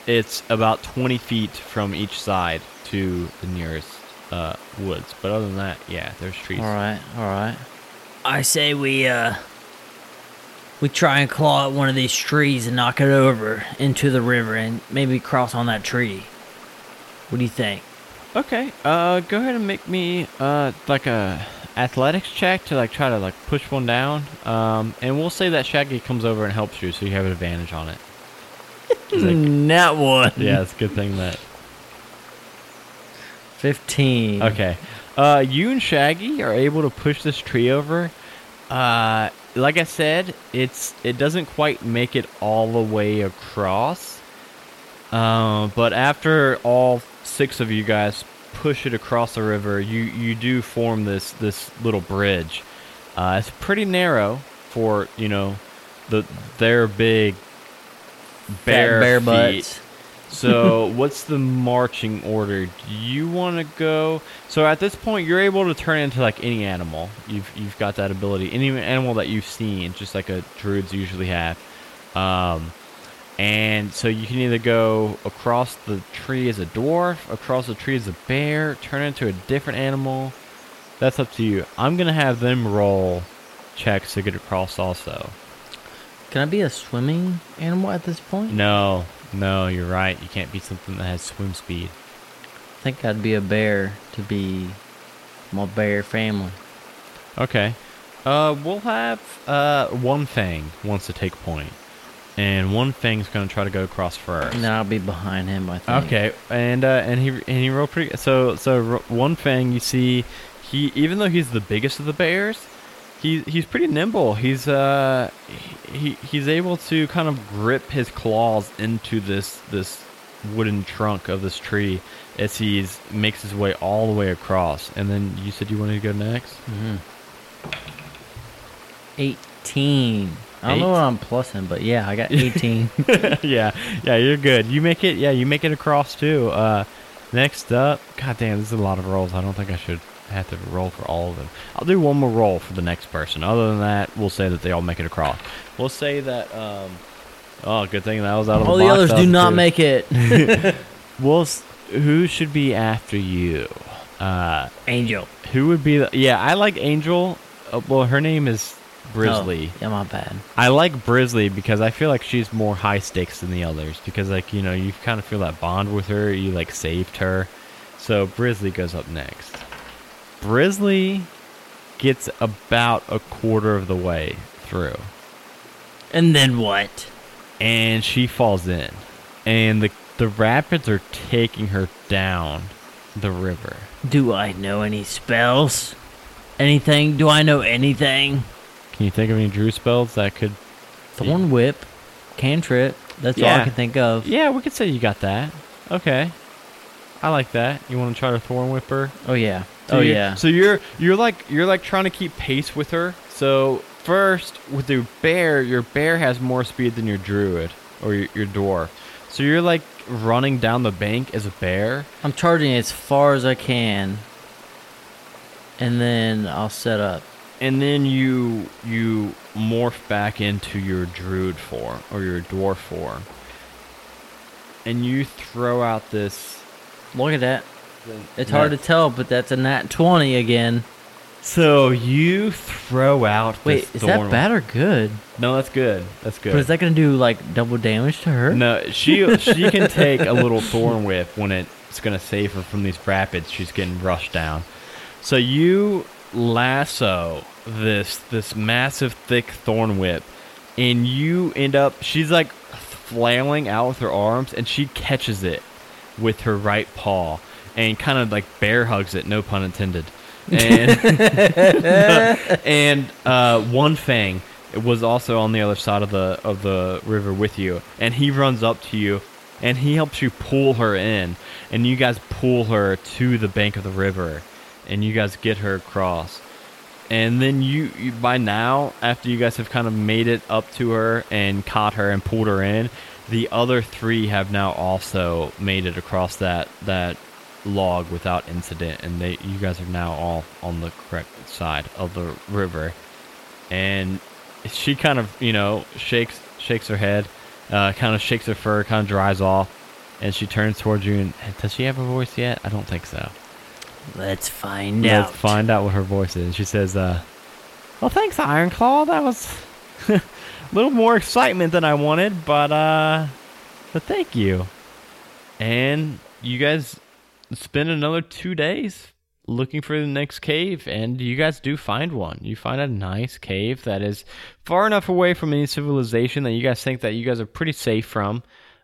it's about 20 feet from each side to the nearest uh woods but other than that yeah there's trees all right, all right. I say we uh, we try and claw at one of these trees and knock it over into the river and maybe cross on that tree. What do you think? okay uh go ahead and make me uh like a athletics check to like try to like push one down um and we'll say that shaggy comes over and helps you so you have an advantage on it like, That one. yeah it's a good thing that Fifteen. Okay. Uh, you and Shaggy are able to push this tree over. Uh, like I said, it's it doesn't quite make it all the way across. Uh, but after all six of you guys push it across the river, you you do form this this little bridge. Uh, it's pretty narrow for you know the their big bare, bare feet. butts. So, what's the marching order? Do you want to go? So, at this point, you're able to turn into like any animal. You've you've got that ability. Any animal that you've seen, just like a druids usually have. Um, and so you can either go across the tree as a dwarf, across the tree as a bear, turn into a different animal. That's up to you. I'm gonna have them roll checks to get across. Also, Can I be a swimming animal at this point? no, no, you're right. You can't be something that has swim speed. I think I'd be a bear to be my bear family. Okay. Uh, we'll have uh one Fang wants to take point, and one Fang's gonna try to go across first. And then I'll be behind him, I think. Okay, and uh, and he and he rolled pretty. So so one Fang, you see, he even though he's the biggest of the bears, he he's pretty nimble. He's uh he he's able to kind of grip his claws into this this wooden trunk of this tree as he's makes his way all the way across. And then you said you wanted to go next. 18. I don't Eight? know what I'm plussing, but yeah, I got 18. yeah, yeah, you're good. You make it. Yeah, you make it across too. Uh, next up, god damn, this is a lot of rolls. I don't think I should have to roll for all of them. I'll do one more roll for the next person. Other than that, we'll say that they all make it across. We'll say that. Um, oh, good thing that was out of All the the others do not good. make it. We'll. Who should be after you? Uh, Angel. who would be? The, yeah, I like Angel. Uh, well, her name is Brisley. Oh, yeah, my bad. I like Brisley because I feel like she's more high stakes than the others because like you know you kind of feel that bond with her you like saved her so Brisley goes up next Brisley gets about a quarter of the way through And then what? and she falls in and the the rapids are taking her down the river Do I know any spells? Anything? Do I know anything? can you think of any druid spells that could Thorn whip, cantrip. That's all I can think of. yeah we could say you got that okay I like that you want to try to thorn whip her Oh yeah. So oh yeah. So you're you're like you're like trying to keep pace with her. So first with the bear, your bear has more speed than your druid or your, your dwarf. So you're like running down the bank as a bear. I'm charging as far as I can, and then I'll set up. And then you you morph back into your druid form or your dwarf form. And you throw out this Look at that. It's hard to tell, but that's a nat 20 again. So you throw out Wait, this is that bad or good? No, that's good. That's good. But is that going to do like double damage to her? No, she she can take a little thorn whip when it's gonna save her from these rapids. She's getting rushed down. So you lasso this this massive thick thorn whip, and you end up. She's like flailing out with her arms, and she catches it with her right paw and kind of like bear hugs it, no pun intended. And and uh, one fang was also on the other side of the of the river with you, and he runs up to you and he helps you pull her in, and you guys pull her to the bank of the river, and you guys get her across. And then you, you by now, after you guys have kind of made it up to her and caught her and pulled her in, the other three have now also made it across that that log without incident, and they you guys are now all on the correct side of the river. And she kind of you know shakes shakes her head, uh, kind of shakes her fur, kind of dries off, and she turns towards you. And does she have a voice yet? I don't think so. Let's find Let's out. find out what her voice is. She says, uh, "Well, thanks, Iron Claw. That was a little more excitement than I wanted, but uh, but thank you." And you guys spend another two days looking for the next cave, and you guys do find one. You find a nice cave that is far enough away from any civilization that you guys think that you guys are pretty safe from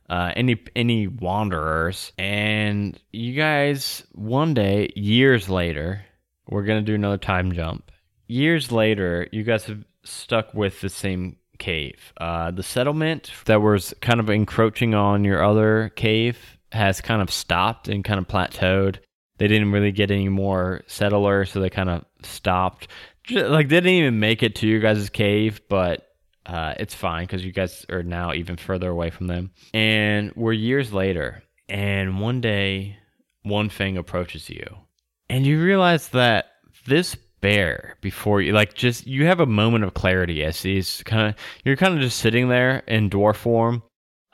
uh, any any wanderers. And you guys one day, years later, we're gonna do another time jump. Years later, you guys have stuck with the same cave. Uh, the settlement that was kind of encroaching on your other cave has kind of stopped and kind of plateaued. They didn't really get any more settlers, so they kind of stopped. Like they didn't even make it to your guys' cave, but uh, it's fine because you guys are now even further away from them. And we're years later, and one day, One Fang approaches you, and you realize that this bear before you, like, just you have a moment of clarity as he's kind of, you're kind of just sitting there in dwarf form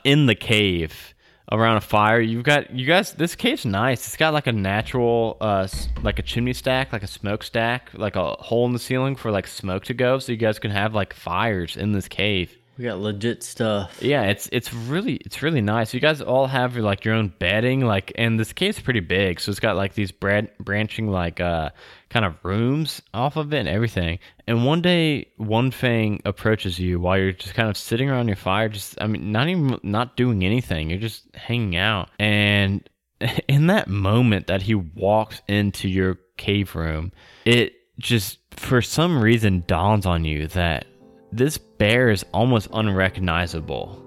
in the cave around a fire. You've got you guys. This cave's nice. It's got like a natural, uh, like a chimney stack, like a smoke stack, like a hole in the ceiling for like smoke to go, so you guys can have like fires in this cave. We got legit stuff. Yeah, it's it's really it's really nice. You guys all have like your own bedding, like, and this cave's pretty big, so it's got like these brad- branching like uh kind of rooms off of it and everything. And one day, One Fang approaches you while you're just kind of sitting around your fire, just I mean, not even not doing anything. You're just hanging out, and in that moment that he walks into your cave room, it just for some reason dawns on you that this bear is almost unrecognizable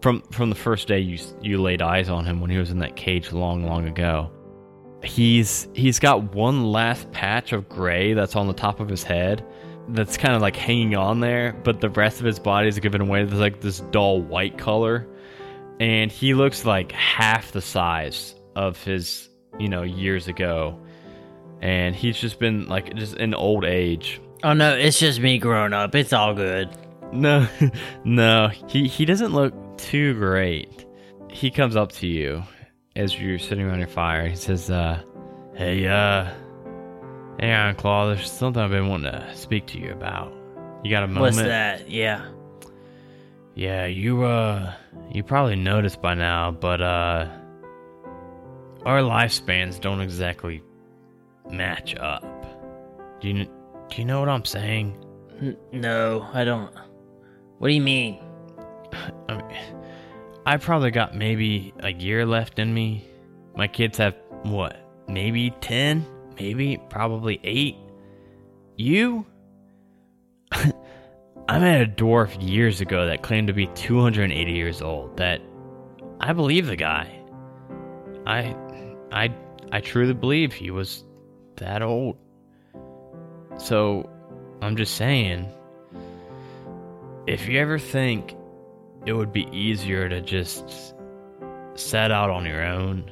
from from the first day you you laid eyes on him when he was in that cage long long ago. He's he's got one last patch of gray that's on the top of his head that's kind of like hanging on there, but the rest of his body is given away to like this dull white color, and he looks like half the size of his you know years ago, and he's just been like just in old age. Oh no, it's just me growing up. It's all good. No, no, he he doesn't look too great. He comes up to you as you're sitting around your fire. He says, uh, "Hey, uh, hey, Iron Claw, there's something I've been wanting to speak to you about. You got a moment? What's that? Yeah. Yeah, you uh, you probably noticed by now, but uh, our lifespans don't exactly match up. Do you do you know what I'm saying?" N- no, I don't. What do you mean? I mean, I probably got maybe a year left in me. My kids have what? Maybe 10? Maybe probably 8. You? I met a dwarf years ago that claimed to be 280 years old. That I believe the guy. I I I truly believe he was that old. So, I'm just saying if you ever think it would be easier to just set out on your own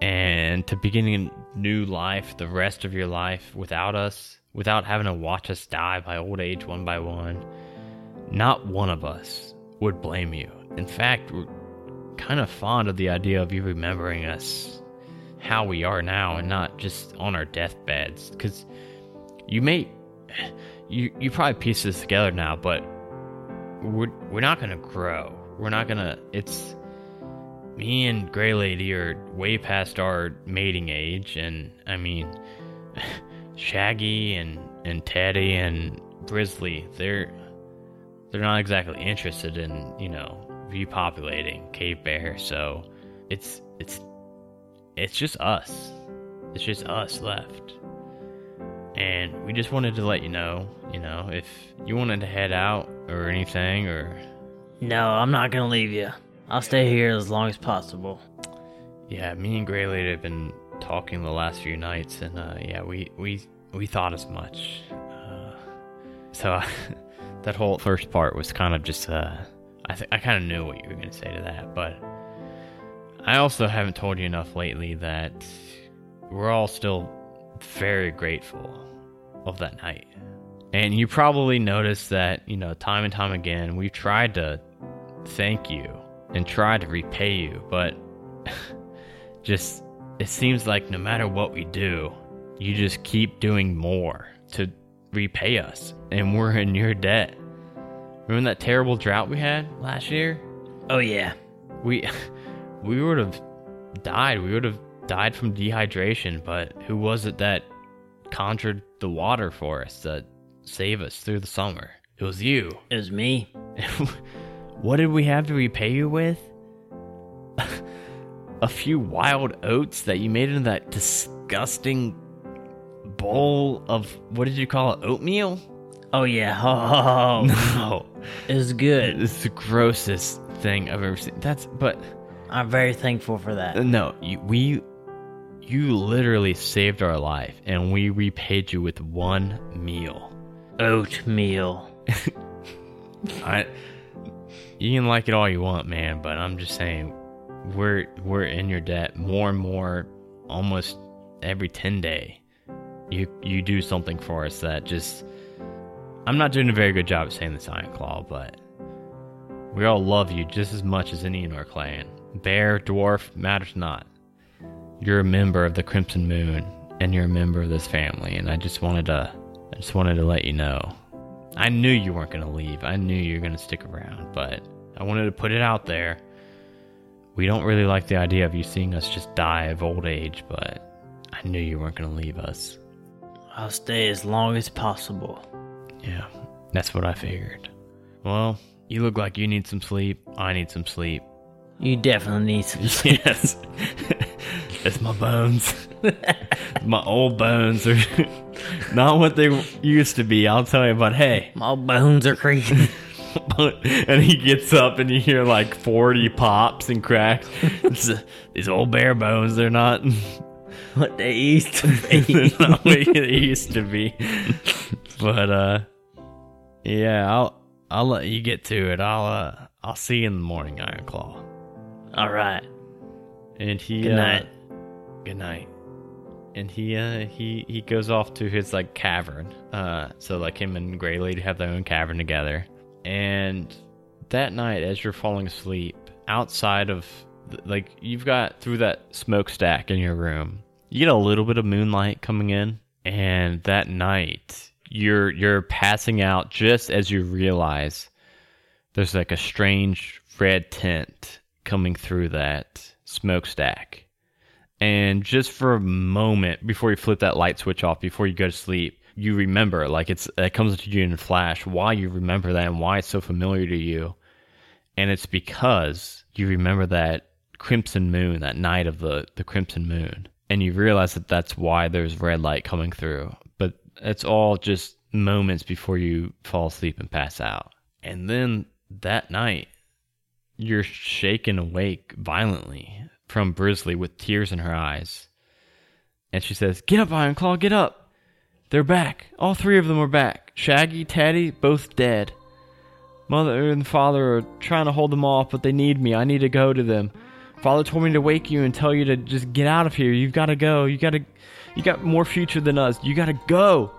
and to begin a new life the rest of your life without us, without having to watch us die by old age one by one, not one of us would blame you. In fact, we're kind of fond of the idea of you remembering us how we are now and not just on our deathbeds because you may you you probably piece this together now but we're we're not gonna grow. We're not gonna. It's me and Gray Lady are way past our mating age, and I mean, Shaggy and and Teddy and Grizzly, they're they're not exactly interested in, you know, repopulating Cave Bear, so it's it's it's just us. It's just us left. And we just wanted to let you know, you know, if you wanted to head out or anything or No, I'm not gonna leave you. I'll stay here as long as possible. yeah, me and Grey Lady have been talking the last few nights and uh yeah, we we we thought as much. Uh, so that whole first part was kind of just uh I th- I kind of knew what you were going to say to that, but I also haven't told you enough lately that we're all still very grateful of that night. And you probably noticed that, you know, time and time again, we've tried to thank you and try to repay you, but just it seems like no matter what we do, you just keep doing more to repay us, and we're in your debt. Remember that terrible drought we had last year? Oh yeah. We we would have died. We would have died from dehydration, but who was it that conjured the water for us that saved us through the summer? It was you. It was me. what did we have to repay you with? A few wild oats that you made into that disgusting bowl of what did you call it? Oatmeal? Oh yeah. Oh, No. it was good. It's the grossest thing I've ever seen. That's but I'm very thankful for that. no, you, we you literally saved our life and we repaid you with one meal. Oatmeal. I you can like it all you want, man, but I'm just saying we're we're in your debt more and more almost every 10 day. You you do something for us that just I'm not doing a very good job of saying this Iron Claw, but we all love you just as much as any in our clan. Bear, dwarf, matters not. You're a member of the Crimson Moon and you're a member of this family and I just wanted to I just wanted to let you know. I knew you weren't going to leave. I knew you were going to stick around, but I wanted to put it out there. We don't really like the idea of you seeing us just die of old age, but I knew you weren't going to leave us. I'll stay as long as possible. Yeah, that's what I figured. Well, you look like you need some sleep. I need some sleep. You definitely need some sleep. Yes. it's my bones. my old bones are not what they used to be, I'll tell you, but hey. My bones are creaking. and he gets up and you hear like 40 pops and cracks. It's, uh, These old bare bones, they're not, what they used to be. not what they used to be. But, uh, yeah, I'll, I'll let you get to it. I'll, uh, I'll see you in the morning, Iron Claw. All right. And he, Good uh, night. Good night. And he uh he he goes off to his like cavern. Uh so like him and Grey Lady have their own cavern together. And that night as you're falling asleep, outside of like you've got through that smokestack in your room, you get a little bit of moonlight coming in. And that night you're you're passing out just as you realize there's like a strange red tint coming through that smokestack. And just for a moment before you flip that light switch off, before you go to sleep, you remember, like it's it comes to you in a flash, why you remember that and why it's so familiar to you. And it's because you remember that crimson moon, that night of the, the crimson moon. And you realize that that's why there's red light coming through. But it's all just moments before you fall asleep and pass out. And then that night, you're shaken awake violently from Brisley with tears in her eyes. And she says, Get up, Ironclaw, get up. They're back. All three of them are back. Shaggy, Teddy, both dead. Mother and father are trying to hold them off, but they need me. I need to go to them. Father told me to wake you and tell you to just get out of here. You've got to go. You got to you got more future than us. You got to go.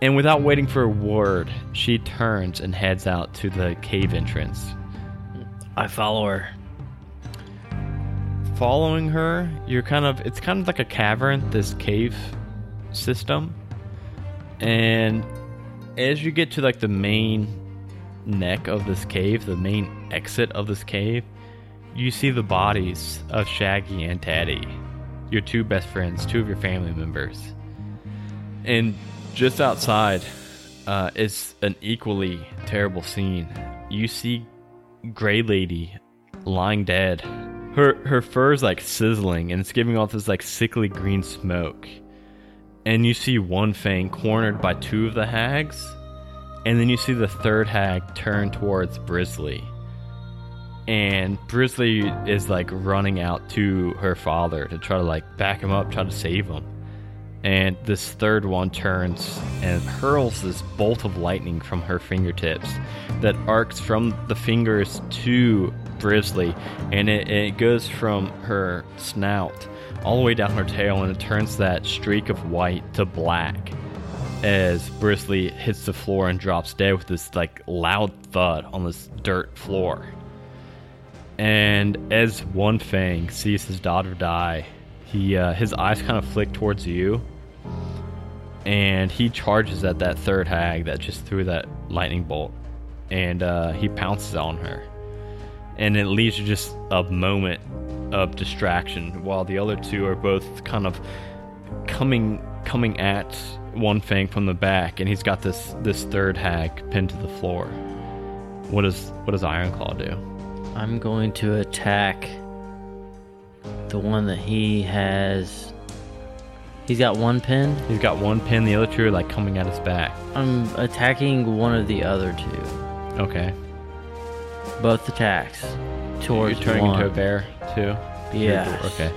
And without waiting for a word, she turns and heads out to the cave entrance. I follow her. following her you're kind of it's kind of like a cavern this cave system and as you get to like the main neck of this cave the main exit of this cave you see the bodies of shaggy and teddy your two best friends two of your family members and just outside uh, is an equally terrible scene. You see Gray Lady lying dead. Her her fur is like sizzling and it's giving off this like sickly green smoke. And you see one fang cornered by two of the hags, and then you see the third hag turn towards Brisley. And Brisley is like running out to her father to try to like back him up, try to save him and this third one turns and hurls this bolt of lightning from her fingertips that arcs from the fingers to Brisley, and it, it goes from her snout all the way down her tail, and it turns that streak of white to black as Brisley hits the floor and drops dead with this like loud thud on this dirt floor. And as One Fang sees his daughter die, he uh, his eyes kind of flick towards you, and he charges at that third hag that just threw that lightning bolt, and uh, he pounces on her, and it leaves you just a moment of distraction while the other two are both kind of coming coming at one fang from the back, and he's got this this third hag pinned to the floor. What does what does Ironclaw do? I'm going to attack the one that he has. He's got one pin. He's got one pin, the other two are like coming at his back. I'm attacking one of the other two. Okay. Both attacks towards You're turning one. into a bear too. Yes. Okay.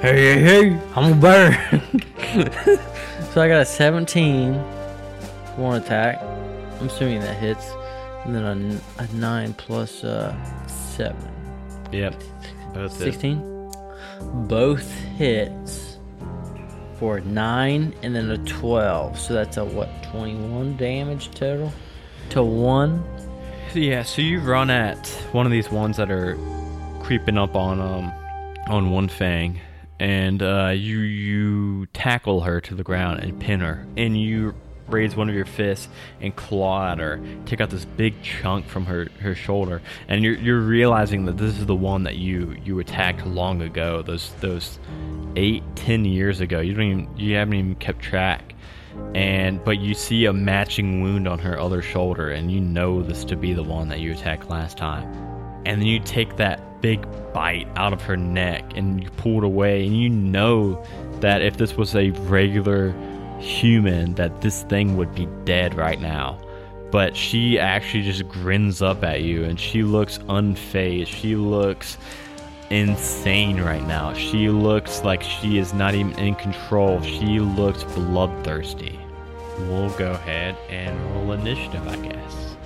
Hey, hey, hey! I'm a bear. so I got a 17 one attack. I'm assuming that hits, and then a nine plus uh seven. Yep. Both hit. 16 both hits for 9 and then a 12 so that's a what 21 damage total? To 1 Yeah, so you run at one of these ones that are creeping up on um on one fang, and uh, you you tackle her to the ground and pin her, and you raise one of your fists and claw at her, take out this big chunk from her, her shoulder, and you're you're realizing that this is the one that you you attacked long ago, those those eight ten years ago. You don't even you haven't even kept track and but you see a matching wound on her other shoulder and you know this to be the one that you attacked last time and then you take that big bite out of her neck and you pull it away and you know that if this was a regular human that this thing would be dead right now but she actually just grins up at you and she looks unfazed she looks insane right now. She looks like she is not even in control. She looks bloodthirsty. We'll go ahead and roll initiative, I guess.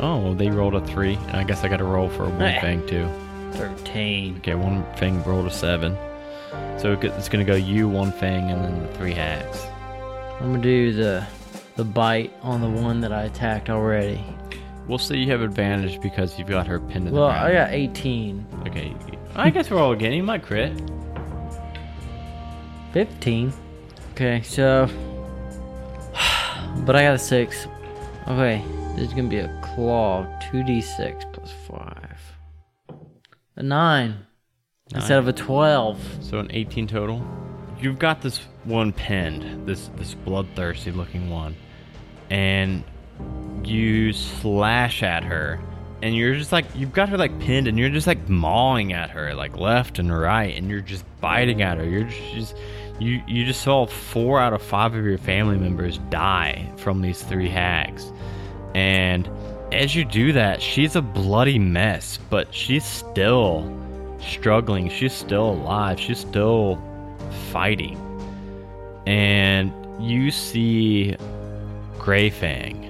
Oh, they rolled a three, I guess I got to roll for a One Fang too. 13 Okay, One Fang rolled a seven, so it's gonna go you, One Fang, and then the three hags. i'm gonna do the the bite on the one that i attacked already We'll see you have advantage because you've got her pinned to the well ground. i got 18 Okay, I guess roll again. You might crit. 15 okay so but i got a 6 okay this is gonna be a claw 2d6 plus 5 a 9 instead of a 12 So an 18 total. You've got this one pinned, this this bloodthirsty looking one, and you slash at her, and you're just like you've got her like pinned, and you're just like mawing at her like left and right, and you're just biting at her. You're just you you just saw four out of five of your family members die from these three hags, and as you do that, she's a bloody mess, but she's still struggling. She's still alive. She's still fighting. And you see Grey Fang.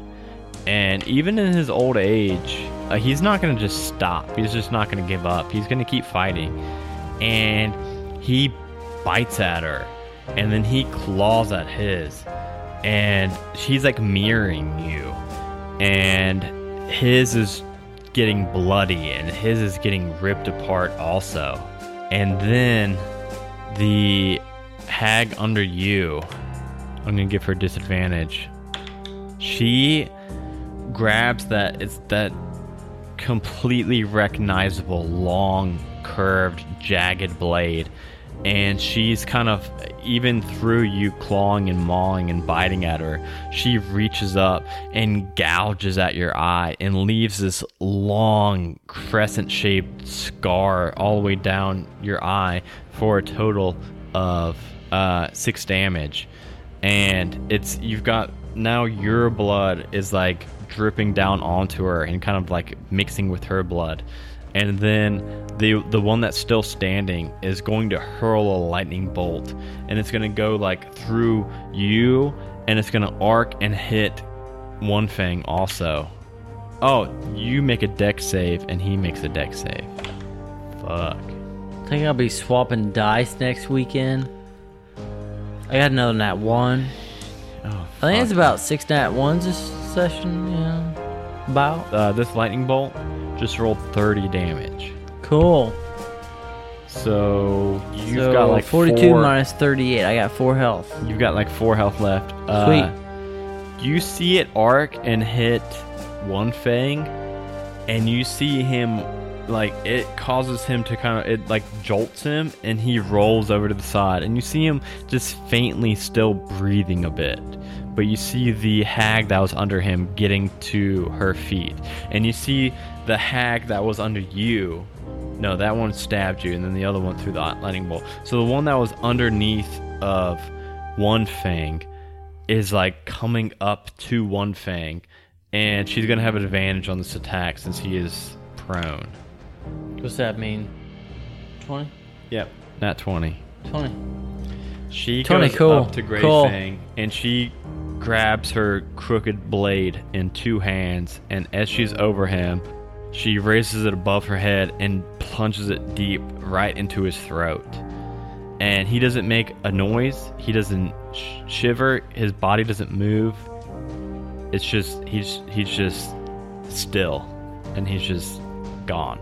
And even in his old age, uh, he's not going to just stop. He's just not going to give up. He's going to keep fighting. And he bites at her. And then he claws at his. And she's like mirroring you. And his is getting bloody and his is getting ripped apart also. And then the hag under you, I'm gonna give her disadvantage. She grabs that it's that completely recognizable long curved jagged blade and she's kind of even through you clawing and mawing and biting at her she reaches up and gouges at your eye and leaves this long crescent shaped scar all the way down your eye for a total of uh, six damage. And it's you've got now your blood is like dripping down onto her and kind of like mixing with her blood and then the the one that's still standing is going to hurl a lightning bolt. And it's going to go like through you and it's going to arc and hit One Fang also. Oh you make a Dex save and he makes a Dex save. Fuck. I think I'll be swapping dice next weekend. I got another nat one. oh I think it's about six nat ones this session. Yeah, about. Uh, this lightning bolt just rolled 30 damage cool. so you've so got like 42 four, minus 38. I got four health. You've got like four health left. Uh, Sweet. You see it arc and hit One Fang, and you see him like it causes him to kind of it like jolts him, and he rolls over to the side, and you see him just faintly still breathing a bit. But you see the hag that was under him getting to her feet, and you see the hag that was under you no, that one stabbed you, and then the other one through the lightning bolt. So the one that was underneath of One Fang is like coming up to One Fang, and she's gonna have an advantage on this attack since he is prone. What's that mean? 20? Yep, not twenty. 20. She 20, goes cool, up to Grey cool. Fang and she grabs her crooked blade in two hands, and as she's over him, she raises it above her head and plunges it deep right into his throat. And he doesn't make a noise. He doesn't sh- shiver. His body doesn't move. It's just he's he's just still, and he's just gone.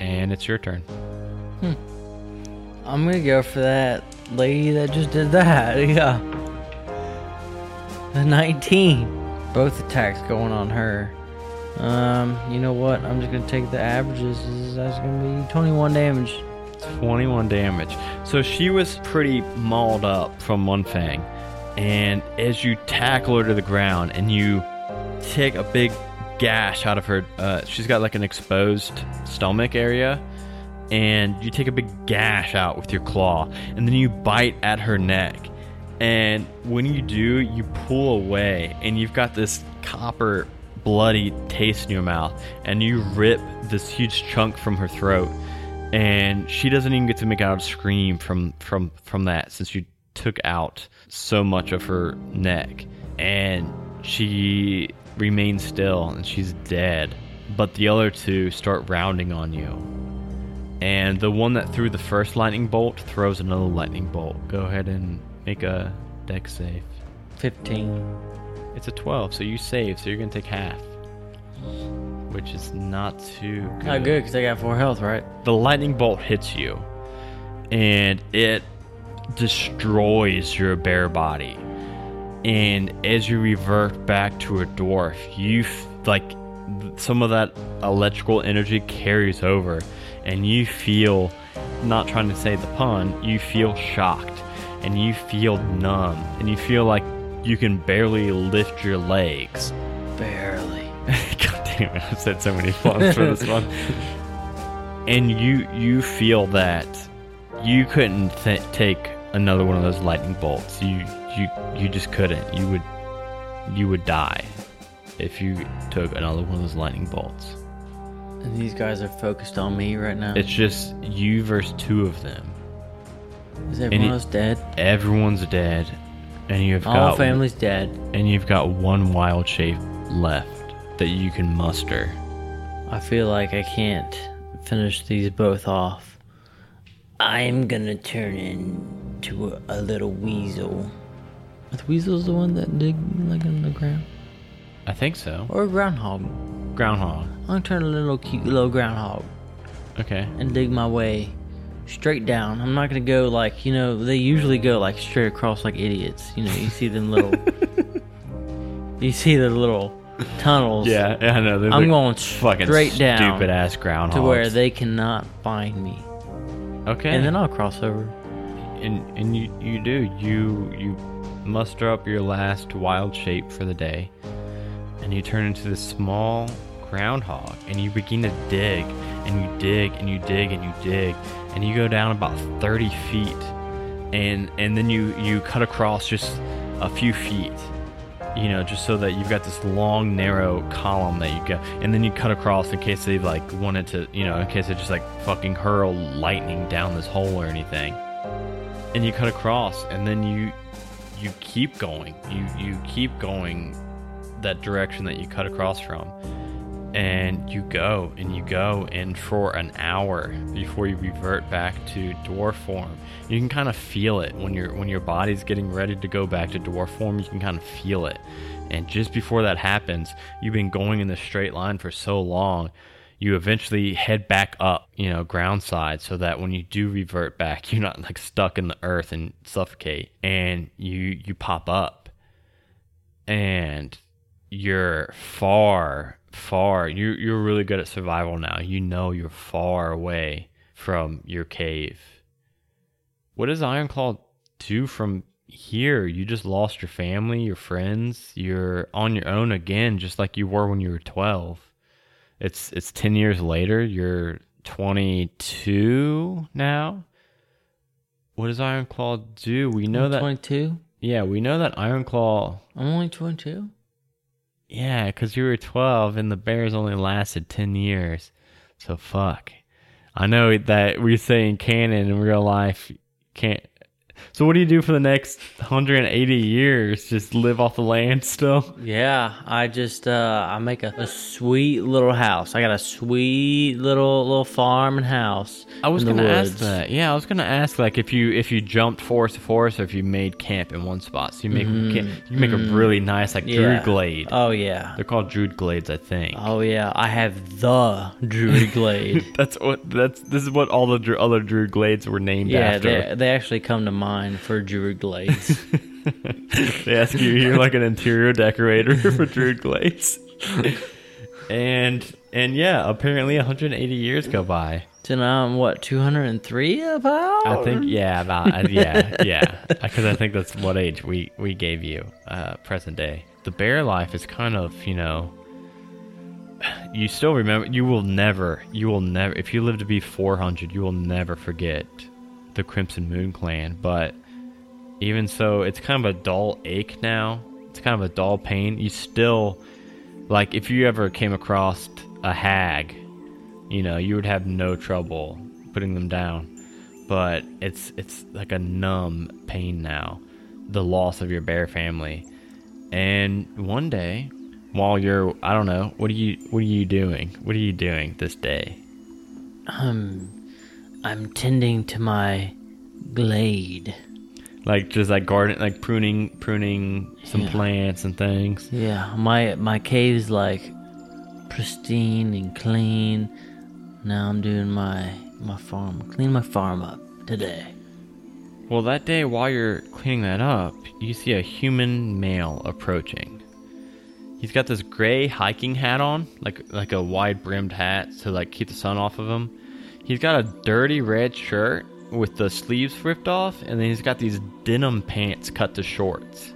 And it's your turn. Hmm. I'm gonna go for that lady that just did that. Yeah. The 19. Both attacks going on her. Um, you know what? I'm just gonna take the averages. That's gonna be 21 damage. 21 damage. So she was pretty mauled up from One Fang. And as you tackle her to the ground and you take a big gash out of her, uh, she's got like an exposed stomach area. And you take a big gash out with your claw. And then you bite at her neck. And when you do, you pull away. And you've got this copper bloody taste in your mouth. And you rip this huge chunk from her throat. And she doesn't even get to make out a scream from from from that since you took out so much of her neck. And she remains still and she's dead. But the other two start rounding on you. And the one that threw the first lightning bolt throws another lightning bolt. Go ahead and make a Dex save. 15. It's a 12 so you save so you're gonna take half. Which is not too good Not good. because I got four health, right? the lightning bolt hits you and it destroys your bear body. And as you revert back to a dwarf you f- like some of that electrical energy carries over and you feel not trying to say the pun you feel shocked and you feel numb and you feel like you can barely lift your legs Barely. God damn it! I've said so many puns for this one. And you you feel that you couldn't th- take another one of those lightning bolts. You you you just couldn't. You would you would die if you took another one of those lightning bolts. And these guys are focused on me right now. It's just you versus two of them. Is everyone else dead? Everyone's dead, and you've All got family's dead. and you've got one wild shape left that you can muster. I feel like I can't finish these both off. I'm gonna turn into a, a little weasel. Are the weasel's the one that dig like in the ground? I think so. Or a groundhog? Groundhog. I'm gonna turn a little cute little groundhog Okay. and dig my way straight down. I'm not gonna go like you know they usually go like straight across like idiots. You know you see them little, you see the little tunnels. Yeah, I know. they're I'm going fucking straight down stupid ass groundhogs. to where they cannot find me. Okay. and then I'll cross over. and and you you do you you muster up your last wild shape for the day and you turn into this small groundhog and you begin to dig and you dig and you dig and you dig and you go down about 30 feet and and then you you cut across just a few feet you know just so that you've got this long narrow column that you go and then you cut across in case they like wanted to you know in case they just like fucking hurl lightning down this hole or anything. And you cut across and then you you keep going. You you keep going that direction that you cut across from and you go and you go and for an hour before you revert back to dwarf form. You can kind of feel it. When your when your body's getting ready to go back to dwarf form you can kind of feel it. And just before that happens you've been going in the straight line for so long you eventually head back up, you know, ground side so that when you do revert back, you're not like stuck in the earth and suffocate. And you you pop up. And you're far, far you you're really good at survival now. You know you're far away from your cave. What does Ironclaw do from here? You just lost your family, your friends, you're on your own again, just like you were when you were twelve it's it's 10 years later you're 22 now what does ironclaw do we know that 22. yeah we know that ironclaw I'm only 22. Yeah because you were 12 and the bears only lasted 10 years. So fuck. I know that we're saying canon in real life can't so what do you do for the next 180 years just live off the land still Yeah, I just uh I make a, a sweet little house. I got a sweet little little farm and house. I was gonna ask that. Yeah, I was gonna ask like if you if you jumped forest to forest or if you made camp in one spot. So you make ca- you make a really nice like Mm-hmm. Yeah. druid glade. Oh yeah. They're called druid glades, I think. Oh yeah. I have the Druid Glade. That's what that's this is what all the other druid glades were named yeah, after. they they actually come to mind for Druid Glades. they ask you you're like an interior decorator for druid glades. and and yeah, apparently 180 years go by. so now I'm what 203 about? I think yeah, about uh, yeah, yeah, because I think that's what age we we gave you, uh, present day. The bear life is kind of you know, you still remember. You will never, you will never. If you live to be 400, you will never forget the Crimson Moon Clan. But even so, it's kind of a dull ache now. It's kind of a dull pain. You still like if you ever came across a hag, you know, you would have no trouble putting them down but it's it's like a numb pain now the loss of your bear family and one day while you're i don't know what are you what are you doing what are you doing this day Um, I'm tending to my glade. like just like garden like pruning pruning some Yeah. plants and things Yeah, my my cave's like pristine and clean. Now I'm doing my my farm, clean my farm up today. well that day while you're cleaning that up you see a human male approaching he's got this gray hiking hat on like like a wide brimmed hat to like keep the sun off of him He's got a dirty red shirt with the sleeves ripped off, and then he's got these denim pants cut to shorts.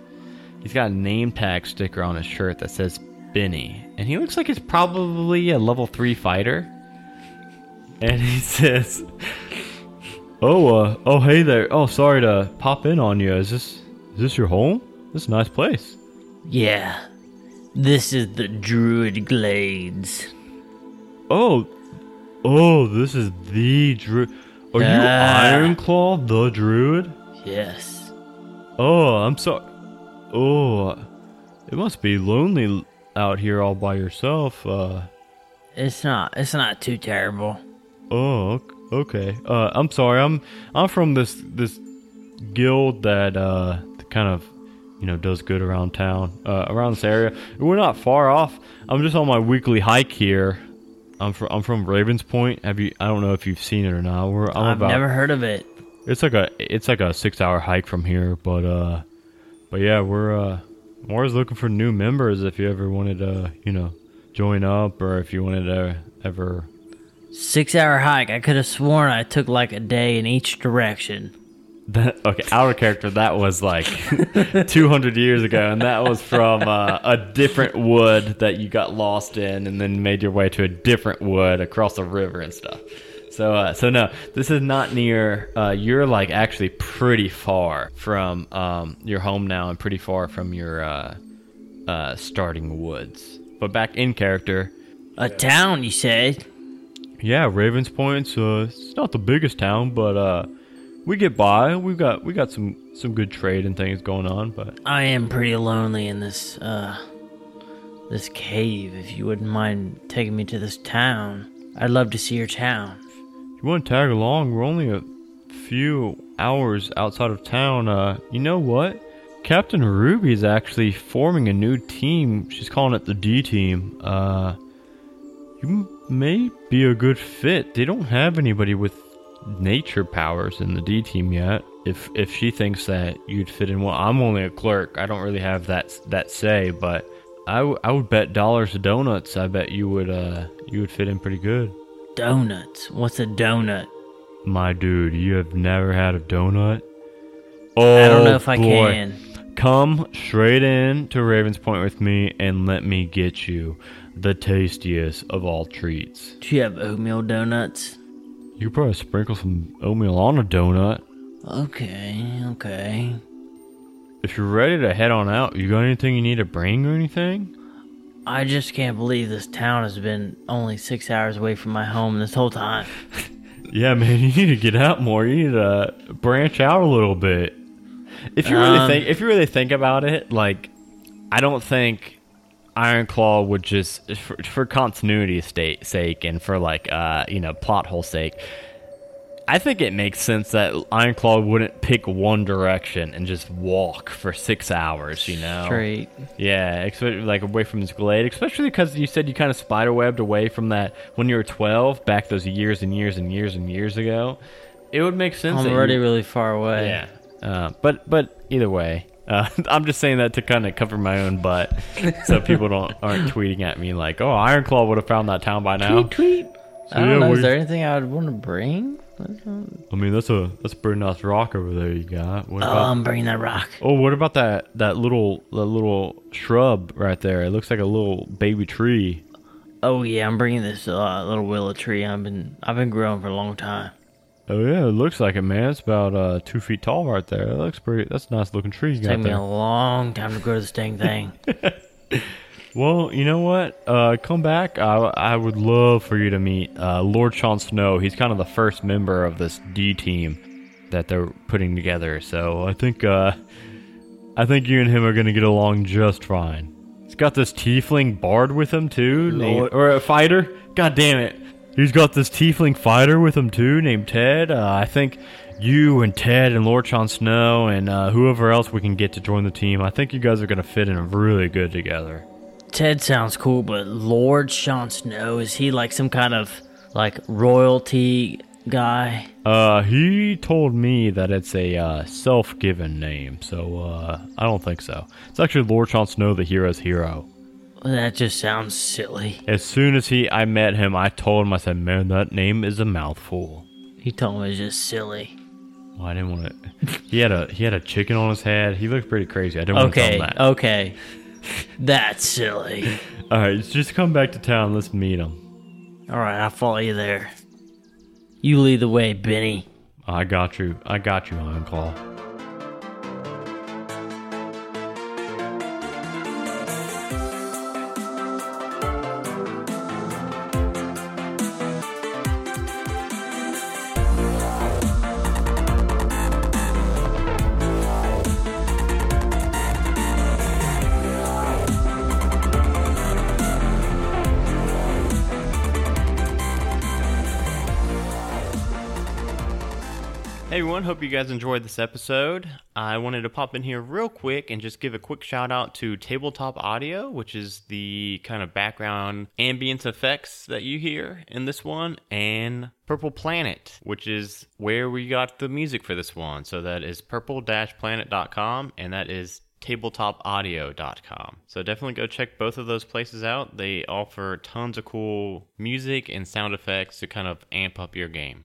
He's got a name tag sticker on his shirt that says Benny, and he looks like he's probably a level three fighter. And he says, "Oh, uh, oh, hey there. Oh, sorry to pop in on you. Is this is this your home? This is a nice place." Yeah, this is the Druid Glades. Oh, oh, this is the druid. Are you Ah. Ironclaw, the druid? Yes. Oh, I'm sorry. Oh, it must be lonely out here all by yourself. Uh, It's not. It's not too terrible. oh, ok- okay. Uh, I'm sorry. I'm I'm from this this guild that uh kind of you know does good around town, uh, around this area. We're not far off. I'm just on my weekly hike here. I'm from I'm from Ravens Point. Have you? I don't know if you've seen it or not. We're I've about never heard of it. It's like a it's like a six hour hike from here, but uh, but yeah, we're uh, I'm always looking for new members. If you ever wanted to, you know, join up, or if you wanted to ever Six hour hike. I could have sworn I took like a day in each direction. That, okay, our character that was like 200 years ago, and that was from uh, a different wood that you got lost in, and then made your way to a different wood across a river and stuff. So, uh, so no, this is not near. Uh, you're like actually pretty far from um, your home now, and pretty far from your uh, uh, starting woods. But back in character, A town, you said? yeah, Ravens Point's uh, it's not the biggest town, but uh, we get by. We've got we got some some good trade and things going on. But I am pretty lonely in this, uh, this cave. If you wouldn't mind taking me to this town, I'd love to see your town. if you want to tag along, we're only a few hours outside of town. Uh, you know what? Captain Ruby is actually forming a new team. She's calling it the D team. Uh, you may be a good fit. They don't have anybody with nature powers in the D team yet. If if she thinks that you'd fit in well, I'm only a clerk. I don't really have that that say, but I, w- I would bet dollars to donuts. I bet you would uh you would fit in pretty good. Donuts. What's a donut? My dude, you have never had a donut? Oh, I don't know if I boy. can. Come straight in to Ravens Point with me and let me get you the tastiest of all treats. Do you have oatmeal donuts? You could probably sprinkle some oatmeal on a donut. Okay, okay. If you're ready to head on out, you got anything you need to bring or anything? I just can't believe this town has been only six hours away from my home this whole time. Yeah, man, you need to get out more. You need to branch out a little bit. If you really Um, think, if you really think about it, like, I don't think Iron Claw would just, for, for continuity state sake and for like, uh, you know, plot hole sake. I think it makes sense that Iron Claw wouldn't pick one direction and just walk for six hours. You know, Straight. yeah, especially like away from this glade, especially because you said you kind of spiderwebbed away from that when you were 12, back those years and years and years and years ago. It would make sense. I'm you- already really far away. yeah. Uh, but but either way, uh, I'm just saying that to kind of cover my own butt, so people don't aren't tweeting at me like, "Oh, Ironclaw would have found that town by now." Tweet, tweet. So, I don't yeah, know. Is there anything I would want to bring? I mean, that's a that's a pretty nice rock over there you got. What Oh, about? I'm bringing that rock. oh, what about that that little that little shrub right there? It looks like a little baby tree. Oh yeah, I'm bringing this uh, little willow tree. I've been I've been growing for a long time. Oh yeah, it looks like it, man. It's about uh, two feet tall right there. It looks pretty. That's a nice looking tree you got Take me there. a long time to grow this dang thing. Well, you know what? Uh, come back. I, I would love for you to meet uh, Lord Sean Snow. He's kind of the first member of this D team that they're putting together. So I think uh, I think you and him are gonna get along just fine. He's got this tiefling bard with him too, named, or a fighter. God damn it! He's got this tiefling fighter with him too, named Ted. Uh, I think you and Ted and Lord Sean Snow and uh, whoever else we can get to join the team. I think you guys are gonna fit in really good together. Ted sounds cool, but Lord Sean Snow is he like some kind of like royalty guy? Uh, he told me that it's a uh, self-given name, so uh, I don't think so. It's actually Lord Jon Snow, the hero's hero. That just sounds silly. As soon as he, I met him, I told him, I said, "Man, that name is a mouthful." He told me it's just silly. Well, I didn't want to. He had a he had a chicken on his head. He looked pretty crazy. I didn't want to tell Okay, him that. okay. That's silly. All right, just come back to town. Let's meet him. All right, I'll follow you there. You lead the way, Benny. I got you. I got you, Iron you guys enjoyed this episode. I wanted to pop in here real quick and just give a quick shout out to Tabletop Audio, which is the kind of background ambience effects that you hear in this one, and Purple Planet, which is where we got the music for this one. So that is purple-planet.com, and that is tabletopaudio.com. So definitely go check both of those places out. They offer tons of cool music and sound effects to kind of amp up your game.